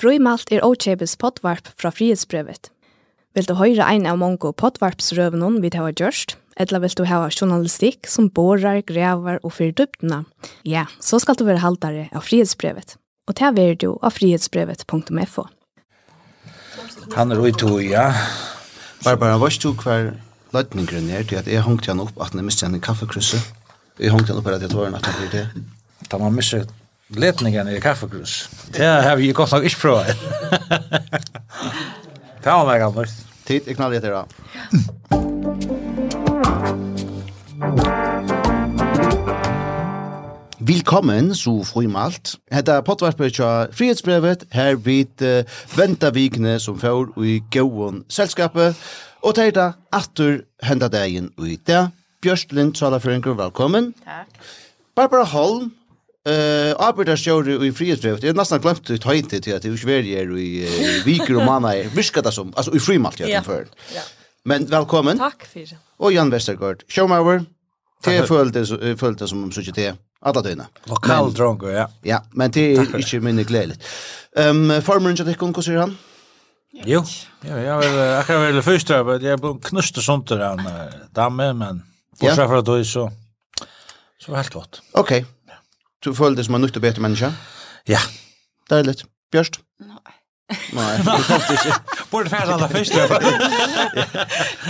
Frøymalt er Ochebes potvarp fra frihetsbrevet. Vil du høre en av mange potvarpsrøvene vi har gjørst, eller vil du ha journalistikk som borer, grever og fyrer dyptene? ja, så skal du være haltere av frihetsbrevet. Og det er du av frihetsbrevet.fo. Han er ute, ja. Barbara, hva er du hver lødningren er til at jeg hongte han opp at jeg mistet han i kaffekrysset? Jeg hongte han opp at jeg tåren at han blir det. Da man mistet Letningen i kaffekrus. Det har vi godt nok ikke prøvd. Det var meg gammelt. Tid, jeg knaller etter da. Velkommen, så frumalt. Hetta potvarpet tja frihetsbrevet, her vidt uh, venta vikne som får i gåon selskapet, og det er da atter henda dagen i dag. Bjørst Lind, velkommen. Takk. Barbara Holm, eh arbeitar sjóru í frihetsbrevet. Eg næstan glemt ta heiti til at det er Sverige i, i viker og manna. Viskar det som, altså i frimalt ja för. Ja. Men velkommen. Takk det. Og Jan Westergaard. Showmower. Det følte følte som om så det. Alla tøyna. Lokal drongo, ja. Ja, men det er ikke minne gledeligt. Ehm um, farmeren til Tekon, sier han? Jo, ja, jeg vil, jeg kan vel først, jeg ble knust og sånt der han damme, men bortsett fra det så, så var helt godt. Okej. Okay. Du føler det som en nytt og bedre menneske? Ja. Deilig. Bjørst? Nei. Nei, du er ikke. Borde fære alle først.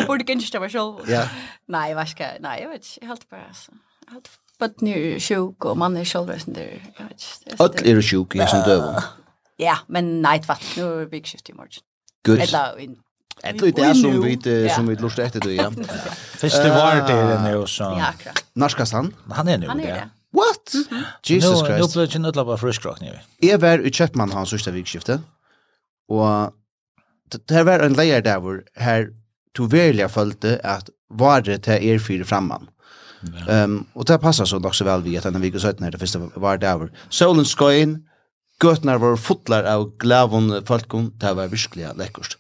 Borde ikke ikke meg selv. Ja. Nei, jeg vet ikke. Nei, jeg vet ikke. Jeg helt bare, altså. Jeg holdt Bøtten er sjuk, og mannen er selv, og sånn der. Alt er sjuk, jeg som døver. Ja, men nei, tvatt. var nå er vi ikke skift i morgen. Good. Eller in Ett lite är som vi som vi lustar efter det ja. Första var det nu så. Ja, akkurat. Narskastan, han är nu där. Han är det. What? Mm -hmm. Jesus Christ. Nu blev det inte bara friskrock nu. Jeg var i Kjøpmann hans sista vikskifte. og det här var en leier der hvor her to välja følte at var til er fire framman. Um, og det passer så nok så vel vi at denne den og sötten her, det første var der hvor Solen skoin Götnar var fotlar av glavon folkon, det var virkelig lekkurst.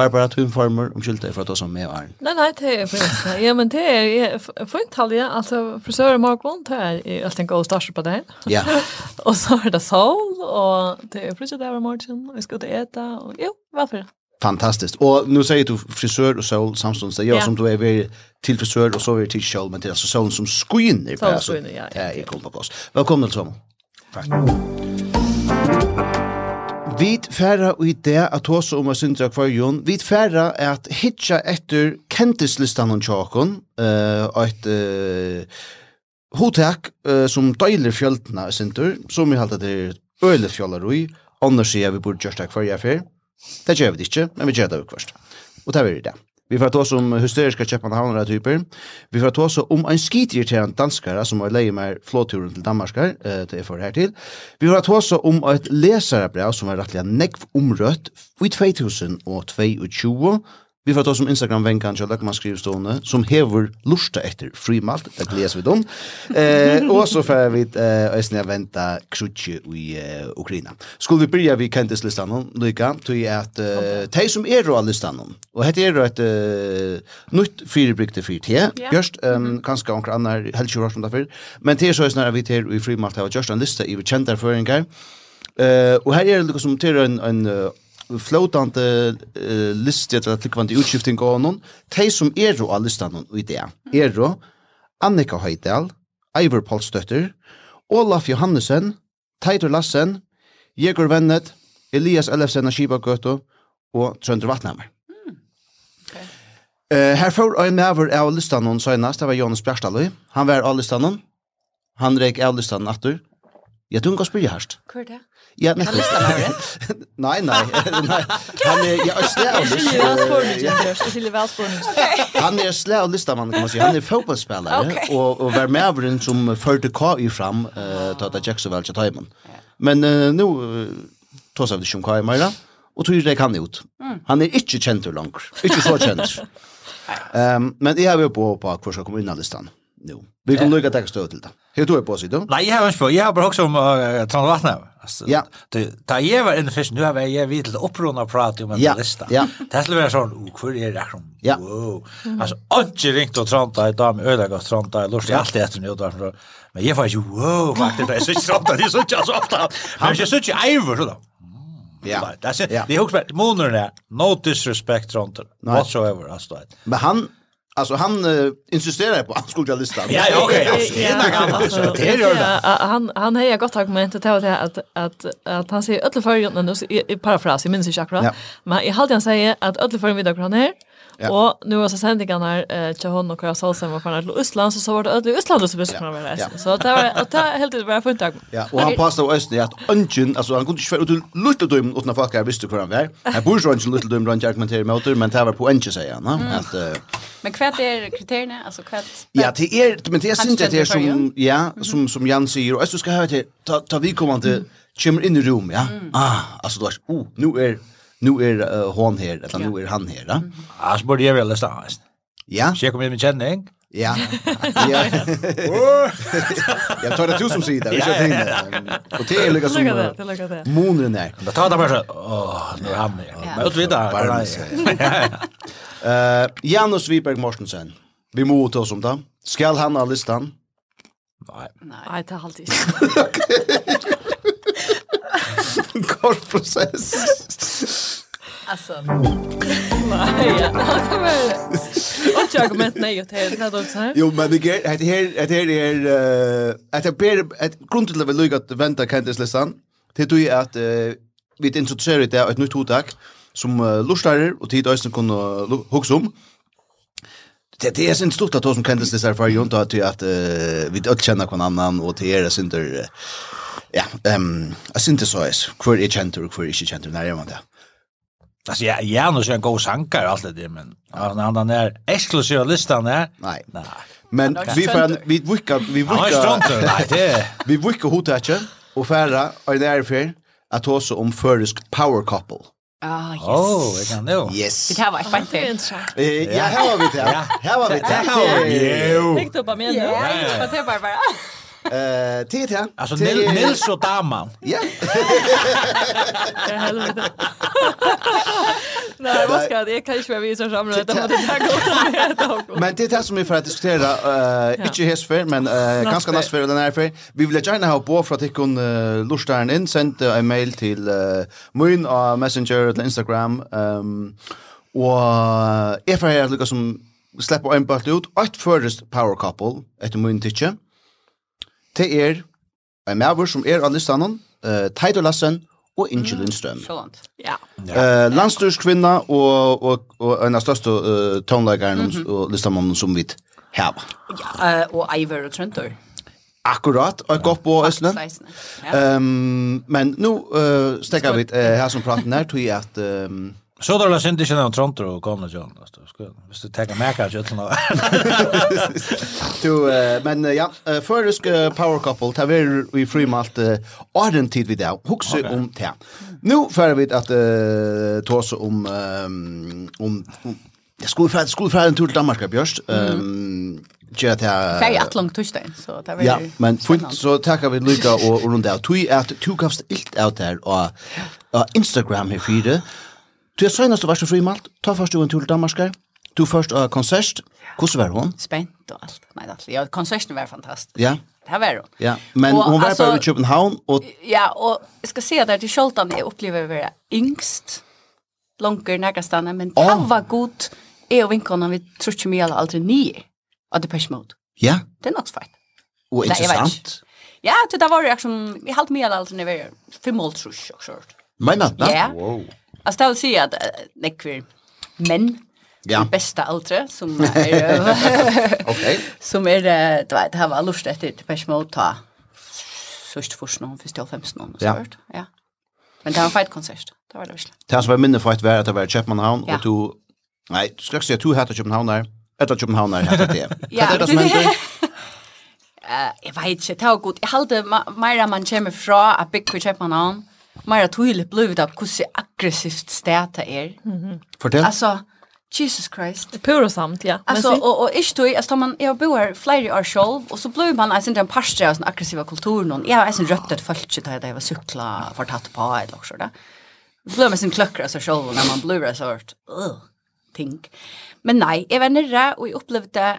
Barbara, du informer om skyldet for at du som med Arne. Nej nej, det är for Ja, men det er fint alltså Altså, frisører Marklund, det i alltid en god start på dagen. Ja. och så är det sol, och det är frisører där i morgen, och vi ska ut och ete, og jo, varför? det? Fantastiskt. Och nu säger du frisör och sol samstundes. Det gör ja. som du är vid till frisör och så är till sol. Men det är så solen som skiner. Solen skiner, ja. Det är kul på oss. Välkommen till sommaren. Tack. Vi færa i det at hos om å syndra kvarjon, vi færa at hitja etter kentislistan om tjåkon, uh, et uh, hotek uh, som døyler fjöldna i syndur, som vi halte det er øyle fjollar ui, annars sier vi burde gjørst det kvarja fyr, det gjør vi det ikke, men vi gjør det akvarst. Og det er vi det. Vi får ta som hysteriska Köpenhamnare typer. Vi får ta så om en skitirriterande danskare som har leie med flåturen til Danmarskar, eh, det er for her til. Vi får ta så om et lesarebrev som er rettelig nekv omrött i 2022 Vi får ta som Instagram vän kanske där man skriver stående som hever lusta efter frimalt det läser vi dem. Eh och så får vi eh ösna vänta krutje i eh, Ukraina. Skulle vi börja vi kan det listan lika till att eh, ta som är då listan och heter det då ett eh, nytt fyrbrikte fyrt här. Just ehm kanske några andra hälsor som därför. Men det är så snarare vi till i frimalt har just en lista i vi kända föringar. Eh och här är det liksom till en en flotande uh, liste etter at likvande utskifting av noen, de som er jo av listan noen i det, er jo Annika Høydal, Eivor Polstøtter, Olaf Johannesen, Teitur Lassen, Jegor Vennet, Elias Ellefsen av Kibagøto og Trønder Vatnhammer. Mm. Okay. Uh, her får en maver av listan noen søgnast, det var Jonas Bjerstalløy. Han var av listan noen, han rek av listan noen atter. Tunga spyrja herst. Hvor er det? Ja, nej. nej, nej. nej. Han är jag slä av det. Han är slä av listan man kan man säga. Han är fotbollsspelare okay. och och var med som förde K i fram eh ta att Jacksonville till Taiwan. Men uh, nu tar av det som Kai Mira och tror det kan ut. Han är inte känd hur långt. Inte så känd. Ehm men det har vi på på kvar så kommer in listan. Nu. Vi kan lucka ta stöd till det. Hur tror jag på sig då? Nej, jag har inte på. Jag har bara också om Tranvattnet. Alltså ja. det da jeg var inne først, nu har jag vid till upprona prata om en ja. lista. Ja. Det skulle vara sånn, och hur är det här? Ja. Wow. Altså, ikke ringt og tranta i dag med öda och tranta i lust allt efter nu då. Men jeg var ikke, wow faktisk, det är så tranta det är så tjockt så ofte. Men jeg synes ikke eivor, så da. Ja. Det är det hooks moner monorna. No disrespect runt whatsoever alltså. Men han Alltså han uh, insisterar på att han skulle lista. Ja, ja okej. Okay, ja, det är ju han han har gott argument att ta att att att han säger öll förgrundet nu i parafras, jag minns inte akkurat. Ja. Men i halt han säger att öll förgrundet vid akkurat här Ja. Och nu var så sändningen här eh till hon och jag sa sen var fan till Island så så var det ödlig Island så visste man väl det. Så det var att det helt det var fulltag. Ja, och han passade oss det att ungen alltså han kunde inte ut lite uten at folk her visste hur han var. Han bor ju inte lite dum runt argumentera med åter, men det var på ungen säger han att Men kvätt är kriterierna alltså kvätt. Ja, det är men det är inte det som ja, som som Jan sier, och så ska ha til, ta vi kommer inte kommer inn i rum, ja. Ah, alltså då, oh, nu är nu er, uh, hon her, eller nu er han här. Ja? Mm. Alltså borde jag väl läsa. Ja. Så Jag kommer med känning. Ja. Ja. jeg tar det til tusen sidor. Jag tänkte. Och det er lika som. Det lika det. Månen där. Det tar det bara. Åh, nu är han här. Men ut vet vi där. uh, Janus Viberg Mortensen. Vi må ta oss om det. Skal han ha listan? Nej. Nej, det har alltid. kort process. Alltså. Nej, jag kommer. Och jag kommer inte nej åt det här också här. Jo, men det här det här det här är att jag ber att grundligt vill lugga att vänta kan det läsan. Det tror jag att vi introducerar det ett nytt hotak som uh, lustarer och tid ösen kunde hugga om. Det det är sin stort att de som kändes det så här för ju inte att vi öll känner kvann annan och det är det uh, ja, ehm synes det så er, hvor er kvar og center er ikke center når er man det? Alltså jag jag nu så en god sankar allt det men han han är exklusiva listan där. Nei. Nej. Men vi får fan vi vicka vi vicka. Nej, det. Vi vicka hotache og færa, og det er för at också om førisk power couple. Ah, yes. Oh, jeg kan det Yes. Det här var ett bättre. Ja, här var vi det. Här var vi det. Här var vi det. Jo. Fick på mig nu? Ja, det var bara. Eh, tid det. Alltså Nils och Daman. Ja. Helvete. Nej, vad ska det? Jag kan inte vara visar samlar det mot det här Men det är det som vi för att diskutera eh inte häst för men eh ganska nästa för den här för vi vill gärna ha på för att ikonn lusta en in sent en mail till Moon och Messenger eller Instagram ehm och ifall jag had lukka som släppa en bult ut ett förrest power couple ett mun titche det er en maver som er av listanen, uh, Teitur Lassen og Inge Lindstrøm. Mm, ja. Uh, Landstyrskvinna og, og, og en av største uh, tonelageren mm -hmm. og listamannen som vi har. Ja, uh, og Eiver og Trøntor. Akkurat, og jeg går på Østland. Ja. Um, men nu uh, stekker vi uh, her som praten her, tror jeg at... Um, Så då läs inte känna Toronto och Gamla John alltså. Ska visst du ta med kanske utan Du men ja, förrisk power couple tar vi vi frimalt ordentligt tid vid där Huxa om det. Nu för vi att uh, ta oss om om Jag skulle fra, skulle fra en tur til Danmark, Bjørst. Ehm Gjør at jeg... Færre at langt torsdag, så det var Ja, men fint, så takker vi lykka og rundt av. Tui at du gavst ilt av der og Instagram her fire, Du er søgnast og varsin frimalt, ta først du en tur til Danmark, du først av konsert, hvordan var hun? Spent og alt, nei, alt. Ja, konserten var fantastisk. Ja. Det var hun. Ja, men og, hun var altså, bare i København. Og... Ja, og jeg skal si at det er til Kjoltan jeg opplever å være yngst, langer nærkastane, men oh. det var godt. Jeg og vinkene, vi tror ikke mye eller aldri nye av Depeche Mode. Ja. Det er nok så. Og interessant. Ja, det var jo liksom, vi halte mye eller aldri nivå, fem mål trus og. Men at? Ja. Wow. Alltså det vill säga att nekvir män Ja. Det bästa äldre som är Okej. Som är det vet har var lust efter det på mode ta. Sust först någon för stel 15 någon så vart. Ja. Men det var en fight konsert. Det var det visst. Det var minne för att vara att det var Köpenhamn och du nej, du ska säga att du hade Köpenhamn där. Ett av Köpenhamn där heter det. Ja. Det är det som händer. Eh, jag vet inte, det var gott. Jag hade mer man kommer från att bygga Köpenhamn mer tydligt blivit av hur så aggressivt det är. Mhm. Fortell. Alltså Jesus Christ. Det pura samt, ja. Alltså och och ich tog alltså man jag bor här flera år själv och så blev man alltså inte en pastor av sån aggressiva kulturen och Jag har alltså röttet följt där det var cykla vart tatt på eller också där. Blev man sin klöckra så själv när man blir resort. Ugh. Think. Men nej, jag var nere och jag upplevde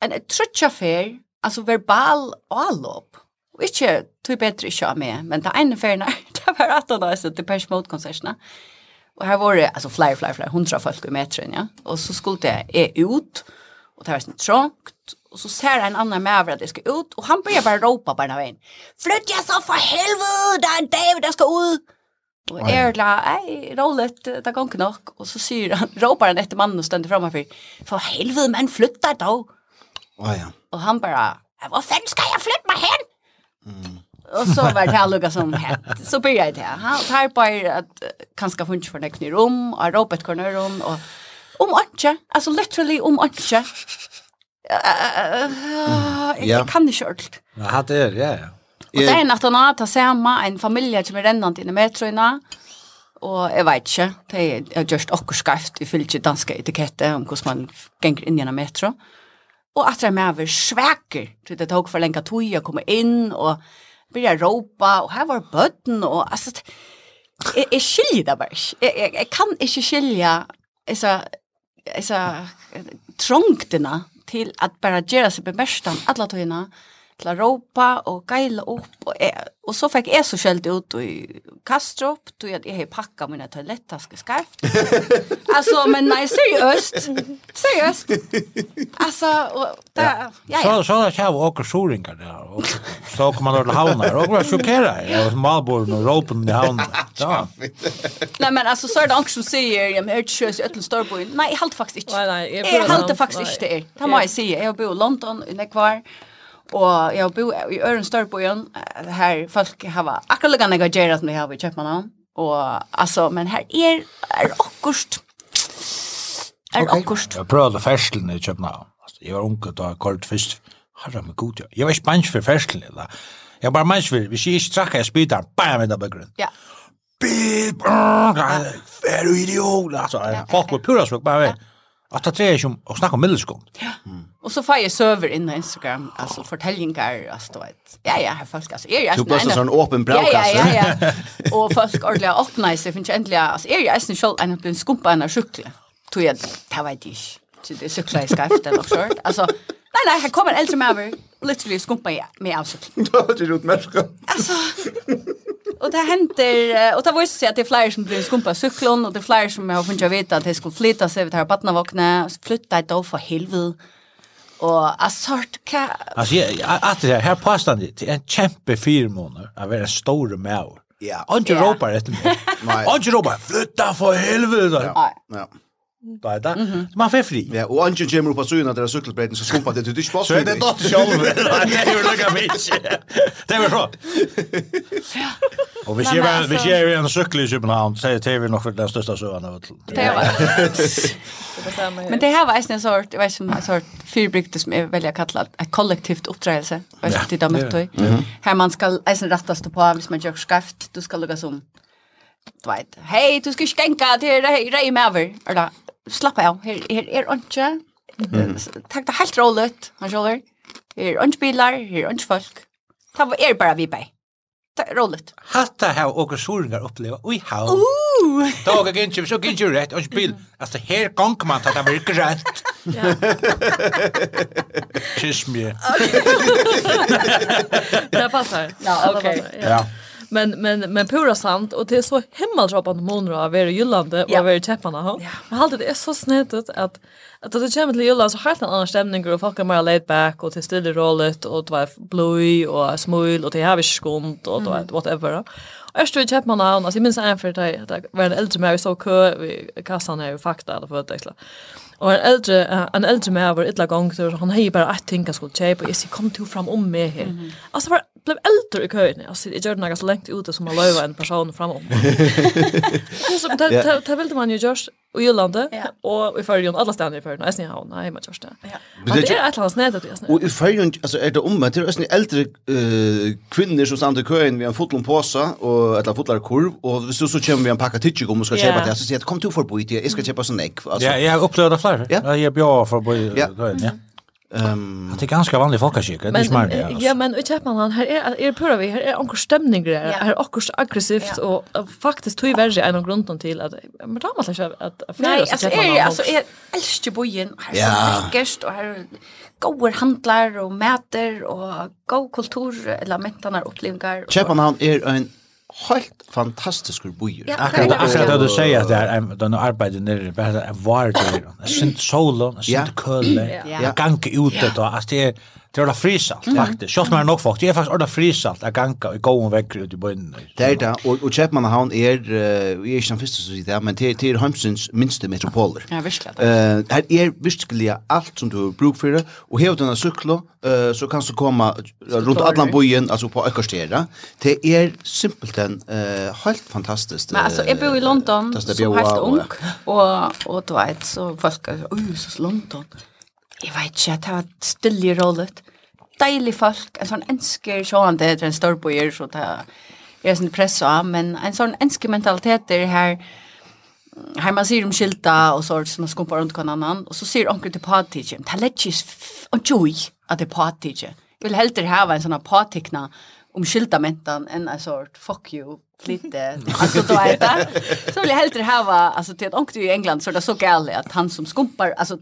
en trött chaufför, alltså verbal och allop. Och inte tog bättre inte med mig. Men det ene färgerna, det var att då så det Depeche Mode-konserterna. Och här var det alltså fly fly fly hundra folk i metren, ja. Och så skulle det är ut och det var sånt trångt och så ser en annan med över att det ska ut och han börjar bara ropa på den här vägen. Flytt jag så för helvete, David, jag ska ut! Och oh, är la, nej, rollet, det går inte nog. Och så syr han, ropar han efter mannen och ständer framför. För helvete, men flytta då! Oh, ja. Och han bara, vad fan ska jag flytta mig hen? Mm. Och så var det här lugga som hett. Så började det här. Han tar på att kanske funns för näkning rum, och ropet kommer rum, och om anke, alltså literally om anke. Jag kan inte ordentligt. Ja, det är ja, ja. Och det är en att og har tagit samma. en familj som är rännande inne med metroene, og jeg vet ikke, det er just akkur skreft, vi fyller ikke danske etikette om hvordan man ganger inn gjennom metro. Og at det er med over sveker, så det tok for lenge tog å komme inn, og börja ropa och här var bötten och alltså jag, jag skiljer det bara. Jag, jag, jag kan inte skilja alltså alltså trångterna till att bara göra sig bemärkta alla togna til å råpe og geile opp. Og, jeg, og så fikk jeg så skjelt ut i Kastrup, tog jeg at jeg har pakket mine toalettaske skarft. altså, men nei, seriøst. Seriøst. Altså, og da, ja, ja. Så, så da kjav åker soringar der, og så kom man til havna her, og var sjokkera her, og malboren og råpen i havna. Ja. nei, men altså, så er det anker som sier, jeg har ikke kjøs i Øtlen Storboen. Nei, jeg halte faktisk ikke. Nei, nei, jeg, jeg halte faktisk ikke det. Det må jeg si, jeg har bo i London, i Nekvar, og Og jeg har bo i Øren Størbøyen, her folk har akkurat lukket jeg gjør som de har i Kjøpmannen. Og altså, men her er, er akkurat, er okay. akkurat. Jeg prøvde ferskelen i Kjøpmannen. Jeg var unge da kort først. Herre med god, ja. Jeg var ikke manns for ferskelen, da. Jeg var manns for, hvis jeg ikke trakk, jeg spytte han, bam, i den bakgrunnen. Ja. Bip, er du idiot? Altså, folk var pura svøk, bare ved. At det er ikke om å snakke om middelskund. Ja. Mm. Og så får jeg server inn på Instagram altså fortellinger, altså du vet. Ja ja, her folk alltså är jag. Du bara sån öppen brevkasse. Ja ja ja. Og folk ordentlig har åpnet seg, ordliga öppnar sig finns äntligen alltså är jag inte själv en skumpa en sykle. Tog jeg, det vet jeg ikke. Så det cyklar i skaft eller så. Altså, nei, nei, her kommer en eldre med mer literally skumpa med av sykle. cykeln. Då det ut människa. Altså, og det händer og det viser seg at det er flere som blir skumpa syklen, og det er flere som har funnet å vite at de skulle flytta seg, vid här på vattnet och flytta ett då för helvete Och assort hva... Alltså jag att det här påstånd det är en kämpe fyra månader av en stor mär. Ja. Och du ropar efter mig. Nej. Och du ropar flytta för helvete. Ja. Ja. Da er det. Man får fri. Ja, og Anke kommer opp av søgene til sykkelbreiten, så skumpa det til du ikke. Så er det dotter selv. Det er jo lukka mye. Det er jo så. Og hvis jeg, hvis jeg er en sykkel i København, så er TV nok den største søgene. Det er jo. Men det her var en sort, jeg vet ikke en sort fyrbrygte som jeg velger å kalle et kollektivt uppträdelse. Jeg vet ikke, det er mye. Her man skal eisen rattast på, hvis man gjør skreft, du skal lukka som, du vet, hei, du skal ikke genka til rei med over, eller slappa av. Her, her er ikke. Mm. Takk det helt roligt, han skjøler. Her er ikke bilar, her er ikke folk. Det er bare vi bare. Det er roligt. Hatta har åker soringar oppleva i havn. Uh! Da åker gynnsjum, så gynnsjum rett, og bil. Altså, her gong man ta det virker rett. Kyss mig. Det passar. Ja, okej. Ja men men men pura sant och det är så himmelskapande månader av er Jylland och av er Tepparna. ha. Men alltid det är så snett att att att det kommer till Jylland så helt en annan stämning och folk är mer laid back och till stilla rollet och det var blöj och smul och det har vi skont och det var whatever. Jag stod i Tepparna och alltså minns en för dig det var en äldre mer så kö vi kassan är ju fakta eller för att det Og en äldre uh, en äldre med var ett gång så han hej bara att tänka skulle chepa och jag kom till fram om mig här. Mm -hmm. Alltså var blev äldre i kön. Alltså det gjorde något så långt ute som man löva en person fram om. alltså det det vill man ju just och Jyllandet ja. och i Färjön alla stannar i Färjön nästan i havn man just det. Ja. Men det är ett lands nät att det. Og i Färjön altså, er det om att det är en eldre uh, kvinner som stander i kön vid en fotlon påsa et eller fotlar kurv og hvis du så kommer vi en packa titch om och ska köpa det så sier jeg, kom till förbi det jeg skal köpa sånn ägg alltså. Ja, jag har upplevt det fler. Ja, jag bjöd förbi. Ja. Ehm um, det är ganska vanlig folkmusik, det är smart det. Ja, men och Chapman han här är är pura vi här är onkel stämningar här, här är också aggressivt och faktiskt tog värre en grund till att men då måste jag att Nej, alltså är alltså är älskar bojen här så gäst och här goda handlar och mäter och god kultur eller mentarna upplevelser. Chapman han är en helt fantastisk bojur. Ja, Akkurat det du säger att det är den arbetet nere bara är vart det. Det synd solen, det synd kölle. Jag kan inte ut det då. Alltså det Det er frisalt, mm. faktisk. Sjølt nog nok folk. Det er faktisk orda frisalt a ganga i gåen vekker ut i bøyden. Det er det, og, og Kjepmannahavn er, uh, er ikke den første som sier det, men det, er Heimsens minste metropoler. Ja, virkelig. Uh, her er virkelig alt som du har bruk for, og hevet denne syklo, uh, så kan du komme rundt alle bøyen, altså på Økkerstera. Det er simpelthen uh, helt fantastisk. Men altså, jeg bor i London, som helt ung, og, og, du vet, så folk er, ui, så London, Jeg vet ikke, det var stille rollet. Deilig folk, en sånn ensker, sånn det er en storbojer, så det er sånn press av, men en sånn ensker mentalitet er her, Här man ser om skylta och så, som man skumpar runt kan annan och så ser onkel till partigen. Det lägger och joy att det partigen. Jag vill hellre ha en sån här partikna om skylta mentan än en sort fuck you lite alltså då är det. Så vill jag hellre ha alltså till att onkel i England så det så galet att han som skumpar alltså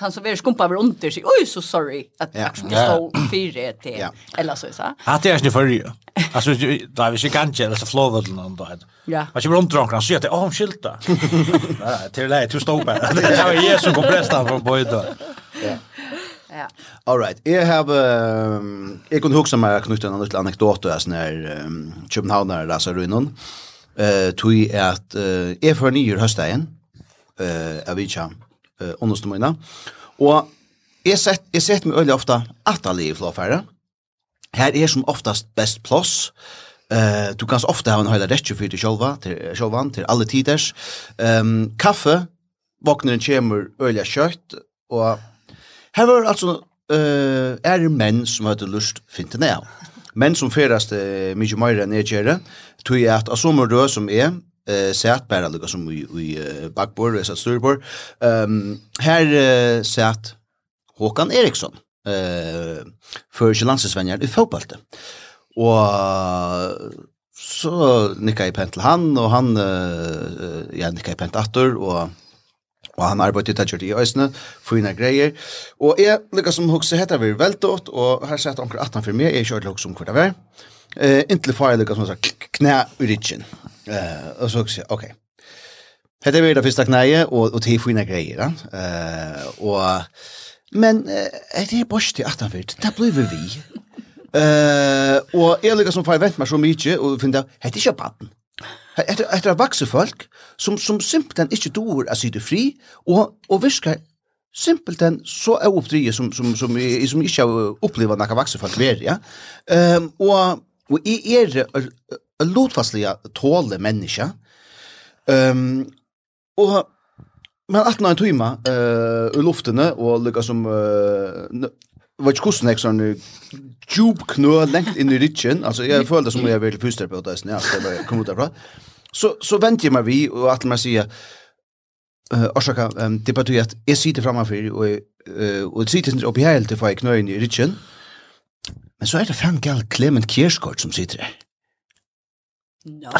han så vi skumpa över under sig. Oj så sorry att jag skulle stå fyra till eller så så. Att det är ju förr. Alltså det är visst kan inte alltså flowet någon då. Ja. Vad skulle runt drunkarna så att åh om skylta. Nej, till det till på. Det var ju så komplett från boy då. Ja. Ja. All right. Jag har um, jag kunde huxa mig knyta en liten anekdot där när um, Köpenhamnare läser runt. Eh uh, tog att uh, är för nyer höstagen. Eh uh, avichan eh onnustu mina. Og jeg sett jeg sett meg ølle ofta at alle i flåfære. Her er som oftast best pluss. Eh du kan ofta ha en hel rekke for deg sjølva til sjølvan til alle tiders. Ehm um, kaffe vaknar en kjemur ølle kjøtt og her var altså eh er menn som hadde lust fint ned. Menn som ferast uh, mykje meira nedgjere, tog jeg at av sommer som er, eh sett bara lukka som i, i backboard och så styrbord. Ehm um, här uh, sett Håkan Eriksson eh för landslagsvänner i fotboll. Och så nickar i pentel han och han uh, ja nickar i pent åter och og han arbeidde til Tadjord i Øysene, fina greier, og jeg lukka som hukse heter vi veltått, og her sett anker 18 for meg, jeg kjørte hukse om hver det var, eh, inntil far jeg lukka som sa, knæ i rytjen, Eh, och så också, okej. Det är väl det första knäet och och till fina grejer, va? Eh, och men det är borst i att Det blir vi. Eh, och jag som som förvänt mig så mycket och finna det är inte barn. Etter, etter vakse folk som, som simpelthen ikke dår att syde fri og, og virker simpelthen så er oppdriget som, som, som, som, som ikke har opplevd noen vakse folk mer, ja. Um, og, og jeg er lotvastliga tåle människa. Ehm och men att någon timma eh i luften och lika som eh vad skulle kusten extra nu tube knö längt in i richen alltså jag kände som jag ville pusta på det sen alltså jag kom ut därifrån. Så så väntar jag mig vi och att man säger eh orsaka um, det betyder att jag sitter framför och eh och sitter inte uppe helt för jag knö in i richen. Men så är det fan gal Clement Kirschgård som sitter där. No.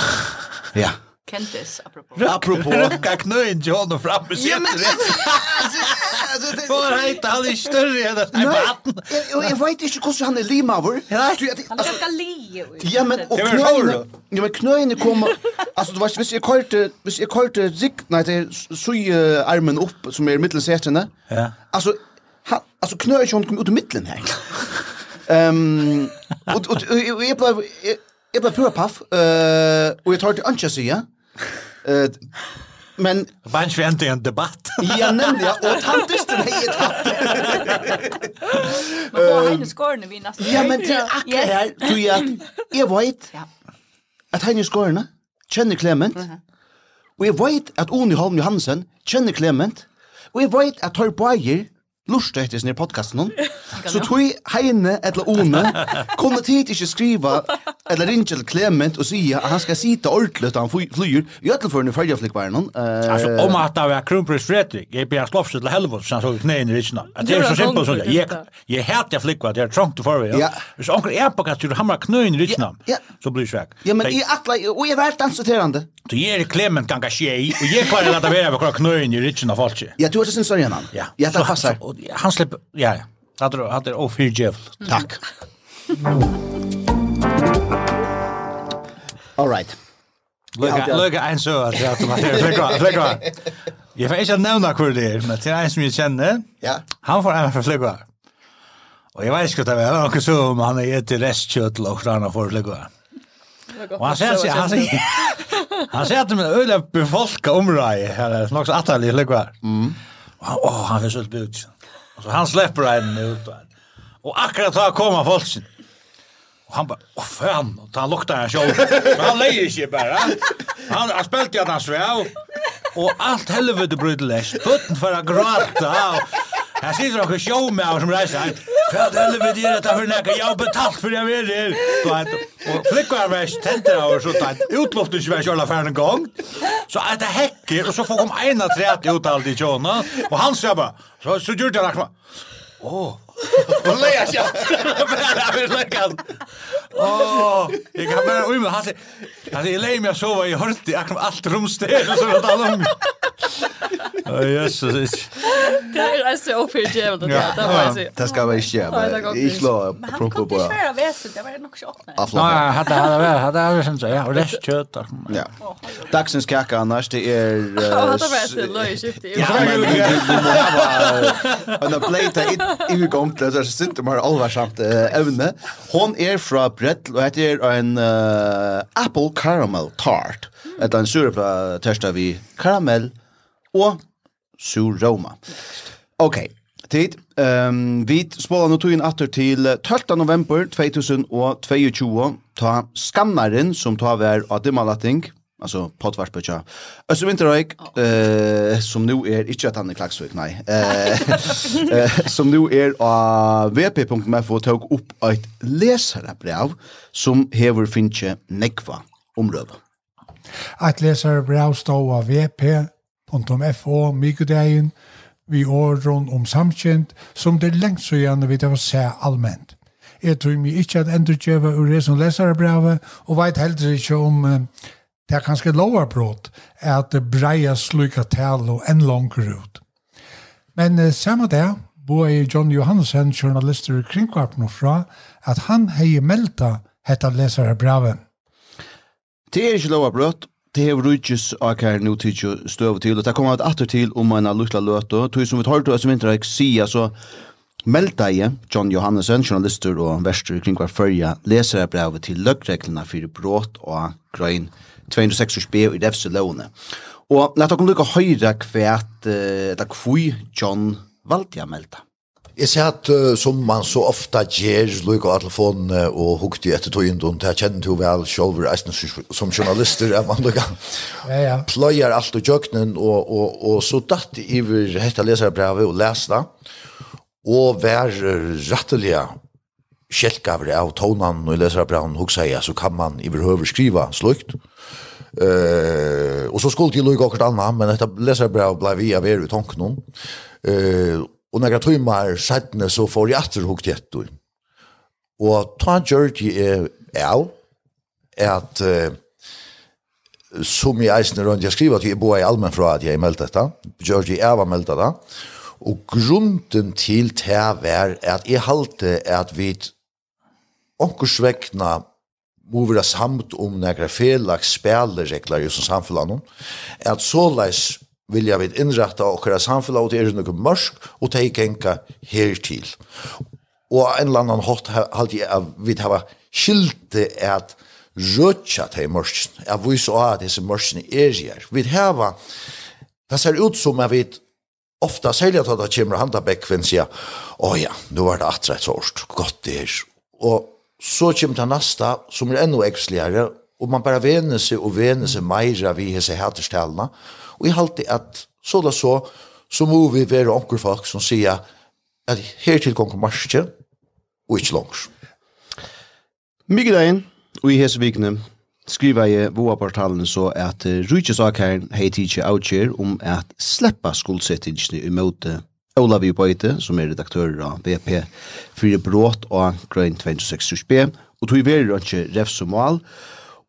ja. Kentis, apropos. Apropos, kan knöjen John och fram med sig. Ja, men han inte aldrig större än den här vatten? jeg vet ikke hvordan han är limaver. Han är ganska li. Ja, men och knöjen... Ja, men knöjen kom, altså du vet, hvis jeg kallte... Hvis jeg kallte rik, nei, det er sui armen opp, som er i mittelsätena. Ja. Altså, han... altså knöjen kom ut i middelen mitten här. og, og, og, og, Jeg ble pura paff, uh, og jeg tar til ønske sida. Uh, men... Bare vi endte i en debatt. ja, nemlig, ja. Og tantesten er i tatt. Man får hegne skårene vi nesten. Ja, men det er akkurat her, tror jeg at jeg vet at hegne skårene kjenner Clement, uh -huh. og jeg vet at Oni Holm Johansen kjenner Clement, og jeg vet at Tor Bayer lust etter sin podcast någon. Så tui Heine eller One kunne tid ikke skriva eller ringe til Clement og sige at han skal sitte ordentligt han flyr i ødelførende fergeflikkværen han. Altså om at det var kronprins Fredrik jeg blir slåss til helvete, så han så knæen i ritsna. Det er så simpelt så Jeg, jeg hater jeg flikkvært, det er trångt til forvei. Ja. Hvis onker er på kastur hamra knøyen i ritsna så blir det svek. Ja, men jeg atla, og jeg vært danseterande. Du er Clement ganga tjei og jeg klarer at det være knøyen i ritsna folk. Ja, du det sin sørgen han. Ja, det passer han slipper, ja, ja. Hatt er, hatt er ofyrgjev. Takk. All right. Løyga en sø, at jeg har hatt flekva. Jeg får ikke nevna hvor det er, men til en som jeg kjenner, han får en fra flekva. Og jeg vet ikke hva det er, han så om han er etter restkjøttel og hva han får flekva. Og han sier, han sier, han sier at det er øyla befolka området, her er nok så atterlig flekva. Og han, åh, han er så utbygd. Så han släpper en ut. Och akkurat då kommer folksen. Och han bara, åh fan, och han luktar han själv. Men han lejer sig bara. Han har spelat i att han sväv. Och allt helvete brydde läst. Putten för att gråta. Och Här sitter också några showmän som reiser reser. För att helvete är detta för näka. Jag har betalt för jag vill det. Och flickor var tänter av så att utloft inte var köra en gång. Så att det häcker och så får kom ena trät ut allt i tjona. Och han säger bara. Så, så gjorde jag Åh. Och leja sig. Bara över läggan. Åh, jag kan bara ujma. Han säger, jag lägger mig sova i hörti. Jag kommer allt rumsteg. Och så är det alla unga. Åh, jösses. Det är så för jävla det där. Det var så. Det ska vara inte jävla. Jag slår på propo på. Det var väsen. Det var nog chock. Nej, hade hade väl. Hade hade sen så ja, och det kött. Ja. Dagsens kaka annars det är Ja, det var så löjligt skift. Ja, det var. Och när plate i i går kom det så sitter man allvarsamt ämne. Hon är från brett og hette er en uh, apple caramel tart. Mm. Et en surpa testa vi karamell og sur roma. Ok, tid. Um, vi spolar nå tog inn atter til 12. november 2022 ta skannaren som tar vær av dimmalatting alltså pottvars på tja. Östra Vinterøyk, eh, som nu er, ikke at han er klagsvøk, nei, eh, som nu er av vp.mf og tog opp et leserebrev som hever finnkje nekva omrøve. Et leserebrev stod av vp.fo mikodeien vi åren om samkjent som det lengt så gjerne vi det var se allment. Jeg tror mig ikke at endurkjøve ur det som leserebrevet og veit heller ikke om eh, det er kanskje lovarbrott at det breia sluka tal og enn langer ut. Men uh, samme det, bo er John Johansen, journalister i kringkvarpen fra, at han hei melta hetta lesare braven. Det er ikke lovarbrott, det har rujtjes akkar nu tidsjo støv til, og det kommer at atter til om en lukla løte, tog som vi tar til oss vinter jeg så melda jeg, John Johannesson, journalister og verster kring hver førja, leser jeg brevet til løggreglene for brått og grøyn. 206 b i DFC lovene. Og lett dere lukke høyre kvært etter kvui John valgte jeg meldte. Jeg ser at uh, som man så ofta gjør, lukk av telefonen og hukte etter togjennom, det jeg kjenner til vel selv, eisen som journalister, at man lukke. ja, ja. Pløyer alt og jøknen, og, og, og så datt i iver hette leserbrevet og leste, og vær rettelige kjelkaver av tonan og leserbrevet, hukse jeg, så kan man i høver skriva slukt. Eh, och så skulle ju Louis Gockert annan, men detta läser bra blev vi av er i tanken om. Eh, och några timmar sättne så får jag åter hukt ett då. Och ta George är är att eh, som jag eisner runt, jag skriver att jag bor i allmän fra at jeg meldt dette, Georgi Eva meldt dette, og grunden til det var at jeg halte at vi ånkers vekna må være samt om nekra felags spilleregler i som samfunnet, at såleis jeg vidt innrette okra samfunnet og det er noe mørk, og det er ikke genka hertil. Og en eller annan hatt halte jeg at vi hava skilte at rødja til mørkene, at vi så at disse mørkene er her. Vi hava, det ser ut som at vi ofta særlig at det kommer handa bekkvinn sier, åja, nå er det atrett så årst, godt det er. Og så kommer det neste, som er enda äxligare og man bare vener seg og vener seg mera vid hese häterställna Og jeg halte at så da så så må vi være onker folk som säger att här till kommer og ikke langs. Mykje dagen, og i hese vikene, skriva i VOA-portalen så at uh, hei tidsje avgjør om at sleppa skuldsettingsni i møte Olav Bøyte, som er redaktør av VP, fyrir brått av Grøn 26-B, og tog verir ikke revsumal,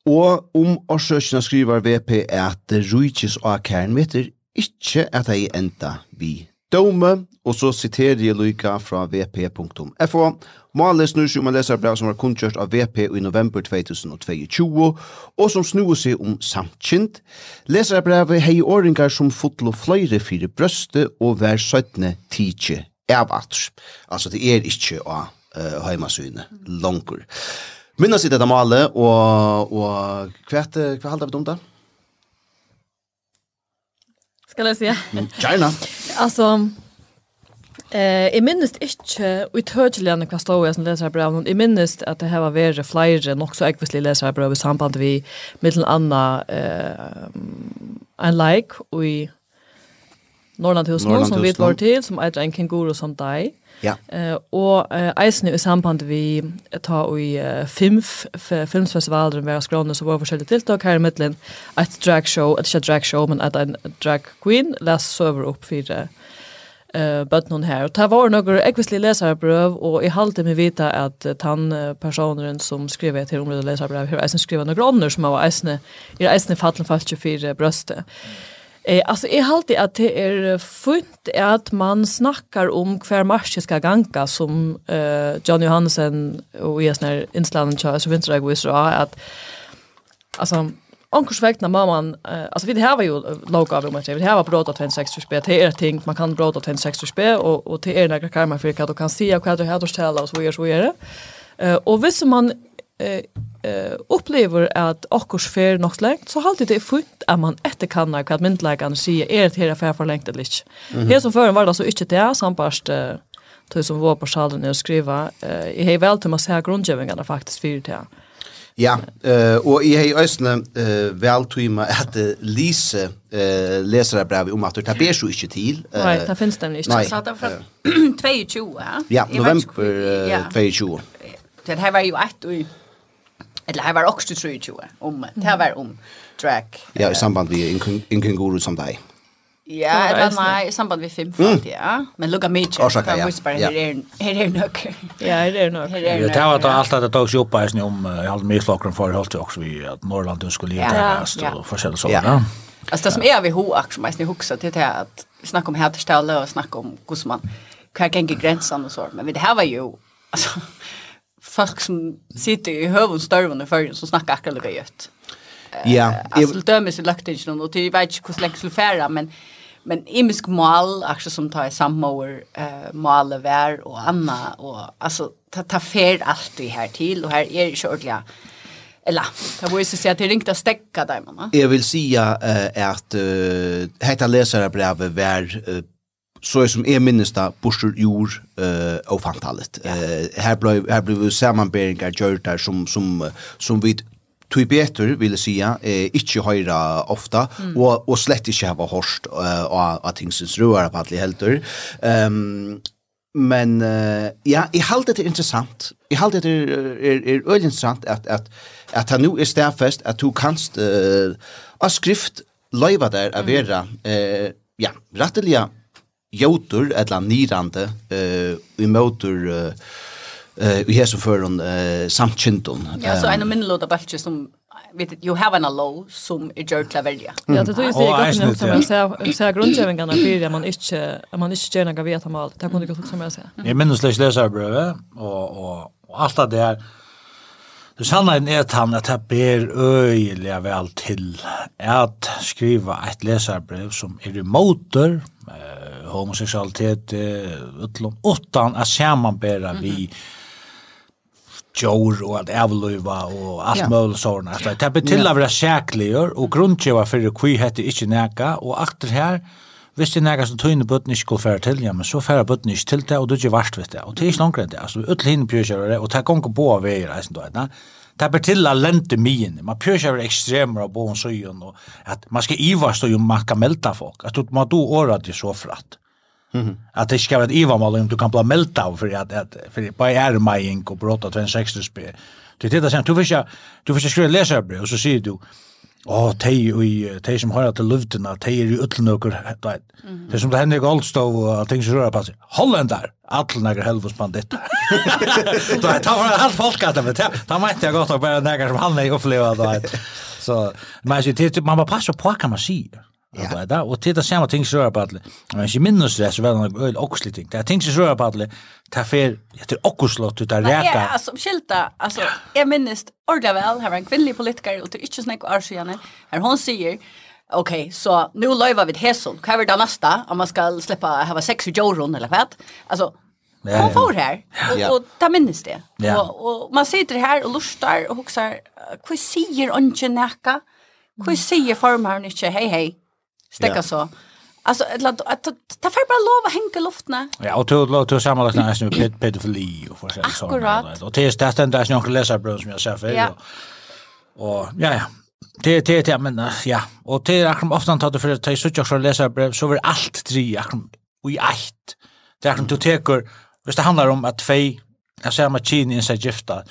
og om årsøkene skriver VP at rujtjes av kernmeter, ikke at jeg enda vi dome, og så siterer jeg lykka fra vp.fo. Målet snur seg om en leserbrev som var kundkjørt av VP i november 2022, og som snur seg om samtkjent. Leserbrevet hei åringar som fotlo fløyre fire brøste og hver søttne tidsje evatr. Altså, det er ikke å uh, heimasynet langer. Minnes i dette målet, og, og hva, hva halda vi om det? skal jeg si. Gärna. Alltså, Eh, jeg minnes ikke utødelig hva stod jeg som leser her brev, men jeg minnes at det her var vært flere nok så ekvislig leser her brev i samband vi med en annen eh, en leik i Norrland Norrlandhusen, som vi var til, som eitre en kenguru som deg. Ja. Eh och eisen i samband vi ta i fem filmfestivaler där vi skråna så var forskjellige tiltak her i midten. Et drag show, et ikke drag show, men at en drag queen las sover opp for eh bøtten her. Og det var noen ekvislige leserbrøv, og jeg halte meg vita at tann personen som skriver et området leserbrøv, har eisen skriver noen grønner som var eisen i eisne fattelig falt 24 brøstet. Mm. Eh, alltså är alltid att det är fint att man snackar om kvar marsch ska ganka som eh, John Johansen och jag när inslagen kör så vinner jag så att alltså Onkurs vegna mamman, uh, alltså vi det här var ju låg av om det här var bråd att 26 sexårsbe, det är ting man kan bråd att en sexårsbe och, och det är några karma för att du kan se vad du har att ställa och så är så är det. Eh, och visst man eh, eh upplever att akkurs fer något längt så halt det är fullt att man efter kan när vad myndlägaren säger är det här för för längt eller inte. Mm -hmm. Här som förr var det så inte det sambarst eh, tog som var på salen och skriva eh i hej väl till man säga grundgivningarna faktiskt för det här. Ja, eh och i hej eh eh väl tuma att Lise eh läsare brev om att det ber så inte till. Nej, det finns det inte. Så att det från 22. Ja, november 22. Det här var ju ett och Eller här var också tror jag om det här var om track. Ja, i samband med en kenguru som dig. Ja, eller nej, i samband med film mm. ja. Men lukka mig. Orsaka, ja. Måste bara här är nok. är nog. Ja, här är nog. Ja, det var då allt att det tog upp här om i hade mig flockren för helt också vi att Norrland skulle ge det här och förskälla så där. Alltså det som är vi hoax som jag huxar till det att snacka om härställe och snacka om hur man kan gänga gränsen och så men det här var ju alltså folk som sitter i hövudstörven i förrän som snackar akkurat lika gött. Ja. Alltså det dömes i löktingen och det vet inte hur länge skulle färra men men imisk mål också som tar i sammål uh, mål vär och anna och alltså ta ta fel allt i här till och här är ju ordliga eller det var ju så att det ringta stäcka där mamma. Jag vill säga uh, att uh, hetta läsare brev var uh, så är som är minnes där borstur jord eh och fantalet. Eh här blev här blev sammanbäringar där som som som vi tog betur vill säga eh inte höra ofta mm. och och slett inte ha hörst eh, och att tingsins rör på alla helter. Ehm men uh, ja, i halt det är intressant. I halt det är är, är öl intressant att att att han nu är stärfest att du kanst eh uh, skrift leva där av vera eh ja, rätteliga jotur etla nirande eh uh, i motor eh uh, uh, i för en eh samtchinton. Ja, så en minnloda balki som vet you have an allow som är gjort klaverja. Ja, det tror jag säger gott som jag säger säger grundsättningarna för det man inte man inte gärna kan veta mal. Det kunde jag som jag säger. Jag minns läs läsa bröve och och och allt det där Det sanna er at han at det ber øyelig vel til at skriva et leserbrev som er i motor, eh, homosexualitet utlom utan att sammanbära mm -hmm. vi jor och att avlöva och allt möjligt sådana. Alltså, det är till att vara säkerligare och grundtjöva för att vi heter inte näka och akter här Hvis det er nægast som tøyne bøtten ikke skulle fære til, ja, men så fære bøtten ikke til det, og du er ikke varst ved det. Og det er ikke langere enn det. Altså, utle hinn pjøsjører, og det er gong på av veier, eisen du vet, Det er til å lente myen. Man pjøsjører ekstremer av boen søyen, og at man skal ivarstå jo man kan melda folk. At man må du det så fratt. Mm. Att det ska vara ett ivamål om du kan bli meldt av för att, att för bara är majing och brott att spel. sextus be. Du tittar sen du försöker du försöker skriva läsa brev och så säger du Åh, tei og tei som har til luftina, tei er i utlnøkker, du vet. Det som det hender i Goldstov og ting som rører på seg. Hollendar, alle nægger helvus banditter. Du vet, han var alt folk at det, ta da mente jeg godt nok bare nægger som han er oppleva, du vet. Så, men man må passa på hva man sier arbeida, og til det samme ting som rører på alla. Men ikke minnes det så väl det öl och ting. Det er ting som rører på alla. Ta fel efter ockerslott ut där räka. Ja, altså, skilta. altså, jeg minnes ordentlig vel, her var en kvinnelig politiker og det er ikke snack och arsjane. her hun sier, ok, så nu lövar vi hässon. hva er det neste, om man skal slippe å ha sex i Jorun eller hva? Altså, Ja, hon får här och, ja. och ta minnes det. Ja. Och, och man sitter här och lustar och huxar, vad säger ongen näka? Vad säger formaren inte? Hej, hej stäcka så. Alltså att att ta för bara lov att hänga luftna. Ja, och då lov oss samla nästan med pet pedofili och för sig så. Akkurat. Och det är det enda jag kan bröd som jag ser för. Ja. Och ja ja. Det det det men ja, och det är akkurat ofta att det för att ta så jag ska läsa brev så var allt tre akkurat i ett. Det är akkurat du tar Hvis det handlar om at tvei, jeg ser med Kini innsett gifta,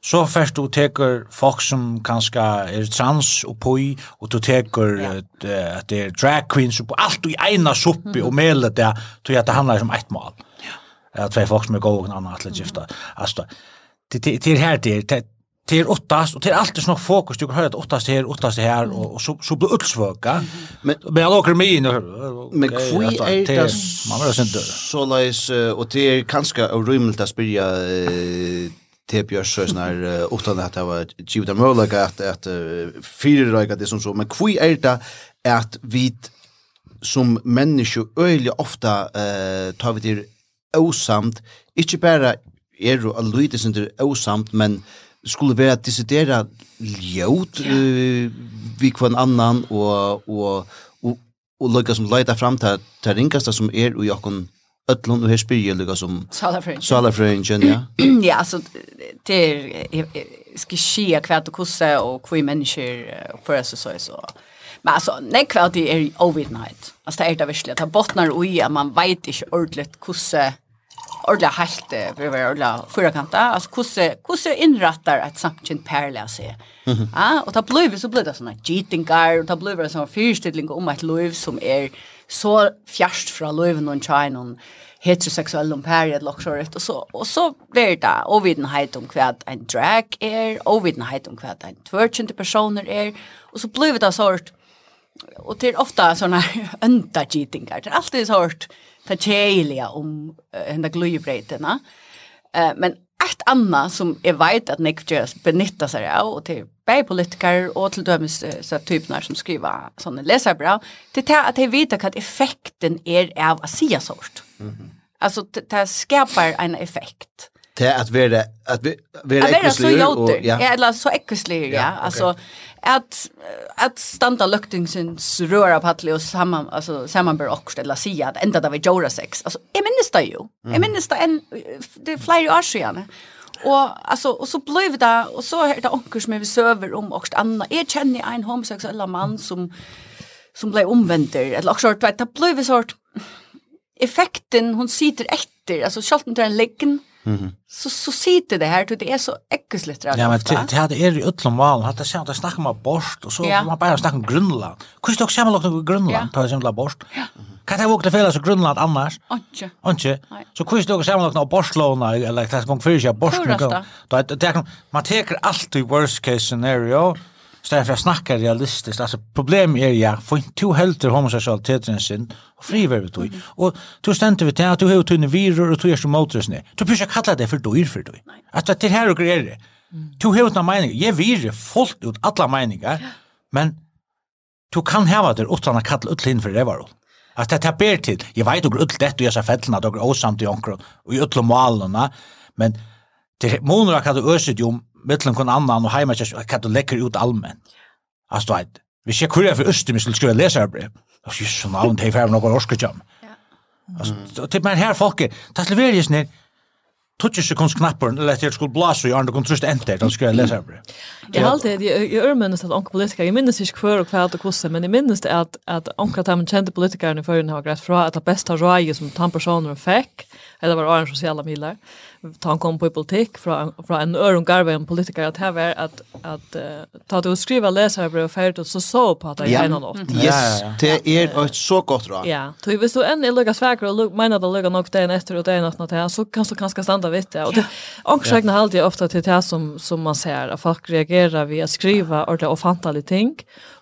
så først du teker folk som kanskje er trans og poi, og du teker ja. at det er drag queens og på alt du i ena suppe mm. og melet det, tror jeg at det handler om ett mål. Ja. At det folk som er gode og en annen til gifta. Altså, det, det, det er her det er, det er åttast, og det er alltid sånn fokus, du kan høre at åttast her, åttast her, og, og så, så blir utsvøka. Men, men han åker med inn, okay, men hvor er det så leis, og det er kanskje rymelt å spyrja til det björs så snar utan at det var givet av möjliga at, att fire røyga det som så. Men hvor er det at vi som mennesker øyelig ofta uh, tar vi til osamt inte bara är det alltid det inte osamt men skulle vara att decidera ljot uh, vi kvann annan og, og, og, og lucka som leita fram til, til ringaste som er og jag ötlun och här spyr lika som Salafrangen. ja. ja, alltså det är ska skia kvärt och kossa och kvui människor för så så så. Men alltså nej kvärt det är overnight. Alltså det är det verkligen att bottnar i att man vet inte ordentligt kossa ordentligt helt för vi ordla förra kanta alltså kusse kusse inrattar ett samtidigt parallell sig. Ja, och ta blöver så blöder såna cheating guard och ta blöver såna fyrstidling om ett liv som är så fjärst från löven och tjejen og heteroseksuell om period lockshort och så och så blir det ovidenhet om kvad en drag är ovidenhet om kvad en twerkende personer är och så blir det sort och det är ofta såna önta cheatingar det är alltid sort ta tjejliga om uh, henda glujebreiterna eh uh, men ett annat som jag vet att Nick Jazz benyttar sig av och till bäj politiker och till dömes så typerna som skriver såna läser bra till det att de vet att effekten är er av att säga sort. Mm -hmm. Alltså det skapar en effekt. Det att vara att vara ekvislig och ja. ja eller så ekvislig ja, ja okay. alltså att att standa luktingsins röra på och samman alltså sammanbör och ställa sig att ända där vi gjorde sex alltså jag minns det ju jag minns det en det flyger ju Och alltså och så blev det och så är det onkel som vi server om och andra. Jag känner en homosexuell man som som blev omvänd eller också att det blev sort effekten hon sitter efter alltså schalten till en läggen Mm. Så så sitter det här det är så äckligt rätt. Ja men det hade är ju utlom val hade sen att snacka om borst och så man bara snacka om Grönland. Kus dock samma lagt om Grönland tar sen la borst. Kan det våga fel så Grönland annars? Inte. Inte. Så kus dock samma lagt om borstlåna eller det ska för sig borst. Då det man tar allt i worst case scenario stedet for å snakke realistisk. Altså, problemet er ja, for to helter homoseksualiteten sin, og friver vi tog. Mm. Og to stendte vi til at du har tunne virur, og du er som motor. Du bør ikke kalla det for dyr for dyr. At det er her og greier det. Du har utna meninger. Jeg virer folk ut alla meninger, men du kan hava det utan å kalla utlinn for det var At det er ber til. Jeg vet jo ull dette, og jeg sa fettelna, og jeg er åsamt i omkron, og i utlom malene, men det er måneder at du øser jo om mittlen kon annan och hemma kyrkan kan du läcker ut allmän. Alltså att vi ser kurja för öster vi skulle skriva läsarbrev. Och så så någon det här några orska jam. Alltså typ men här folket, tas levereras ner. Tutsi sekunds knappar, eller at jeg skulle blåse i andre kontrust enter, da skulle jeg lese her. Jeg har alltid, jeg er minnes at onke politikere, jeg minnes ikke hver og hver og hvordan, men jeg minnes at, at onke at de kjente politikerne i førjen har greit fra at det beste røyet som tam personer fikk, eller var åren sosiale miler, ta en kom på i politikk fra, fra en öron garve en politiker at her var at, at uh, ta du skriva leserbrev ferdig så så på at det er en av nåt. Yes, det er et så godt råd. Ja, så hvis du enn er lukka sveker og mener at det lukka nok dagen etter og dagen etter det så kan du kanskje standa vitt det. Og det ångsrekna halde jeg ofte til det som, som man ser, at folk reagerer via skriva skriva det og fantale ting,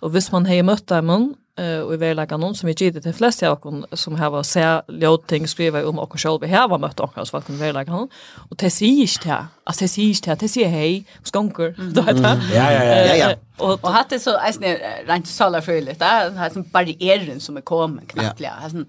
og hvis man har møtt dem eh och i verkliga någon som vi givet de flest av oss som har sett låtting skriva om och själva här mött och oss faktiskt verkliga någon och det ser inte här alltså det ser inte här det ser hej skonker. då heter ja ja ja ja ja. och och hade så alltså rent sala fröligt där har sån barriären som är kom knappt ja. Har sån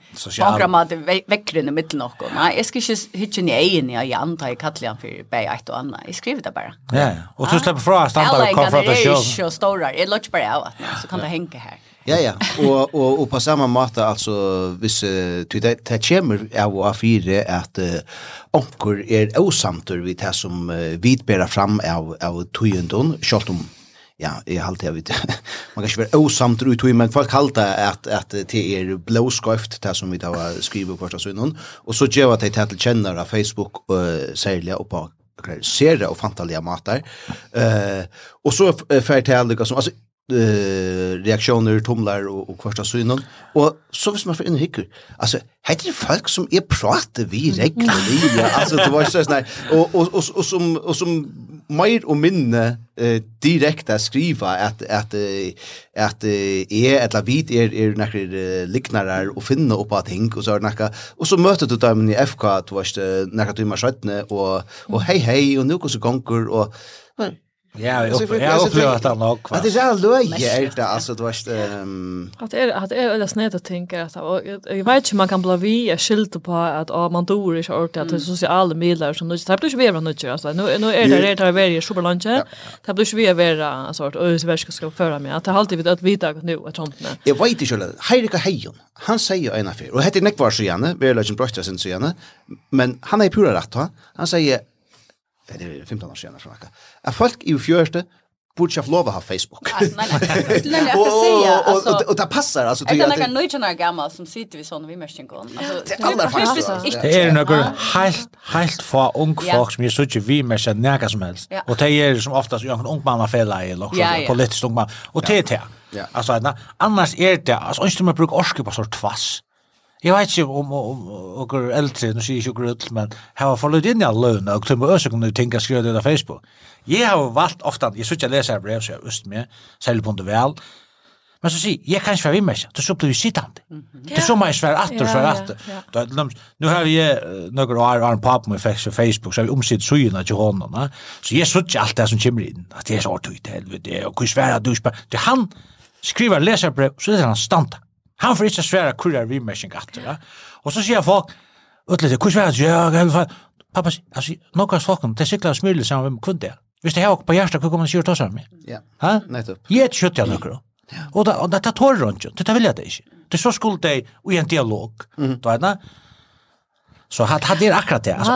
programmat väckren i mitten och nej jag ska inte hitcha ni egen jag antar i kallar för bäj ett och annat jag skriver det bara. Ja ja. och så släpper från standard konfrontation så stora är låt bara så kan det hänga här Ja, ja. Og, og, og på samme måte, altså, hvis uh, det, det kommer av og A4 at uh, onker er osamter vi det som uh, vi bærer fram av, av tøyendon, selv om ja, jeg halte jeg vet, man kan ikke være osamt ut i, men folk halte at, at det er blåskøft, det som vi da skriver på hvert sønnen, og så gjør at jeg tar til kjenner av Facebook, uh, særlig og på sere og fantalige mater. Uh, og så fer til alle som, altså, eh reaktioner tumlar och och kvarsta synen. Och så vis man för en hicker alltså heter det folk som är pratar vi reglerliga alltså det var så sån och och och och som och som mer och minne eh att skriva att att att är eller lavit är är några liknarar och finna upp att ting, och så några och så möter du dem i FK du varst några timmar sjätte och och hej hej och nu går så gånger och Ja, jag upplever att han nog kvar. Det är så löje är det alltså du vet ehm att är att är eller snett att tänka att jag vet inte man kan bli vi är skilt på att ah, man dör i sort att sociala medier som nu så blir vi vara nu alltså nu nu är det det är väldigt superlunche. Det blir vi vara alltså att ös värska ska föra mig att det alltid vet att vita nu att sånt nej. Jag vet inte Heirika Hejon. Han säger en affär och heter Nick Varsjane, vi är lösen bröstra sen så gärna. Men han är pura rätt va. Han säger det er 15 år sedan så där. Är folk i fjørste, fjärde borde lov å ha Facebook. Alltså nej, nej. Det lär jag säga alltså. Og och det passar alltså till att Det är några nöjna gamla som sitter vi sån vi märker kon. Alltså det är alla faktiskt. Det är några helt helt få ung folk som är så ju vi märker näka som helst. Och det är som oftast jag en ung man har fel i eller så politiskt ung man. Och det är det. Alltså annars är det alltså inte man brukar orska på sort tvass. Jeg vet ikke om okker eldre, nå sier jeg ikke okker men jeg har forløyt inn i all løn, og tømmer også kunne ting jeg skriver det på Facebook. Jeg har valgt ofte, jeg synes jeg leser brev, så jeg øst med, selv på det vel, men så sier jeg kan ikke være med meg, så blir vi sittende. Det er så må jeg svære atter, svære atter. Nå har jeg noen år, og en pappa med fikk Facebook, så har vi omsidt søgjene til hånden, så jeg synes ikke alt det som kommer inn, at det er så artig til helvete, og hvor svære du spør. Det han skriver leserbrev, så er det han standa. Han får ikke svære hvor er vi med sin gatter. Og så sier folk, utlite, hvor svære det er, i alle fall. Pappa, altså, noen av folkene, det er sikkert smyrlig sammen med kunde. Hvis det er på hjertet, hvor kommer man sier ta oss med? Ja, nettopp. Jeg er kjøtt jeg noen. Og det tar tårer rundt, det vil jeg det ikke. Det så skulle det i en dialog. Mm. vet, Så hat hat det akkurat det alltså.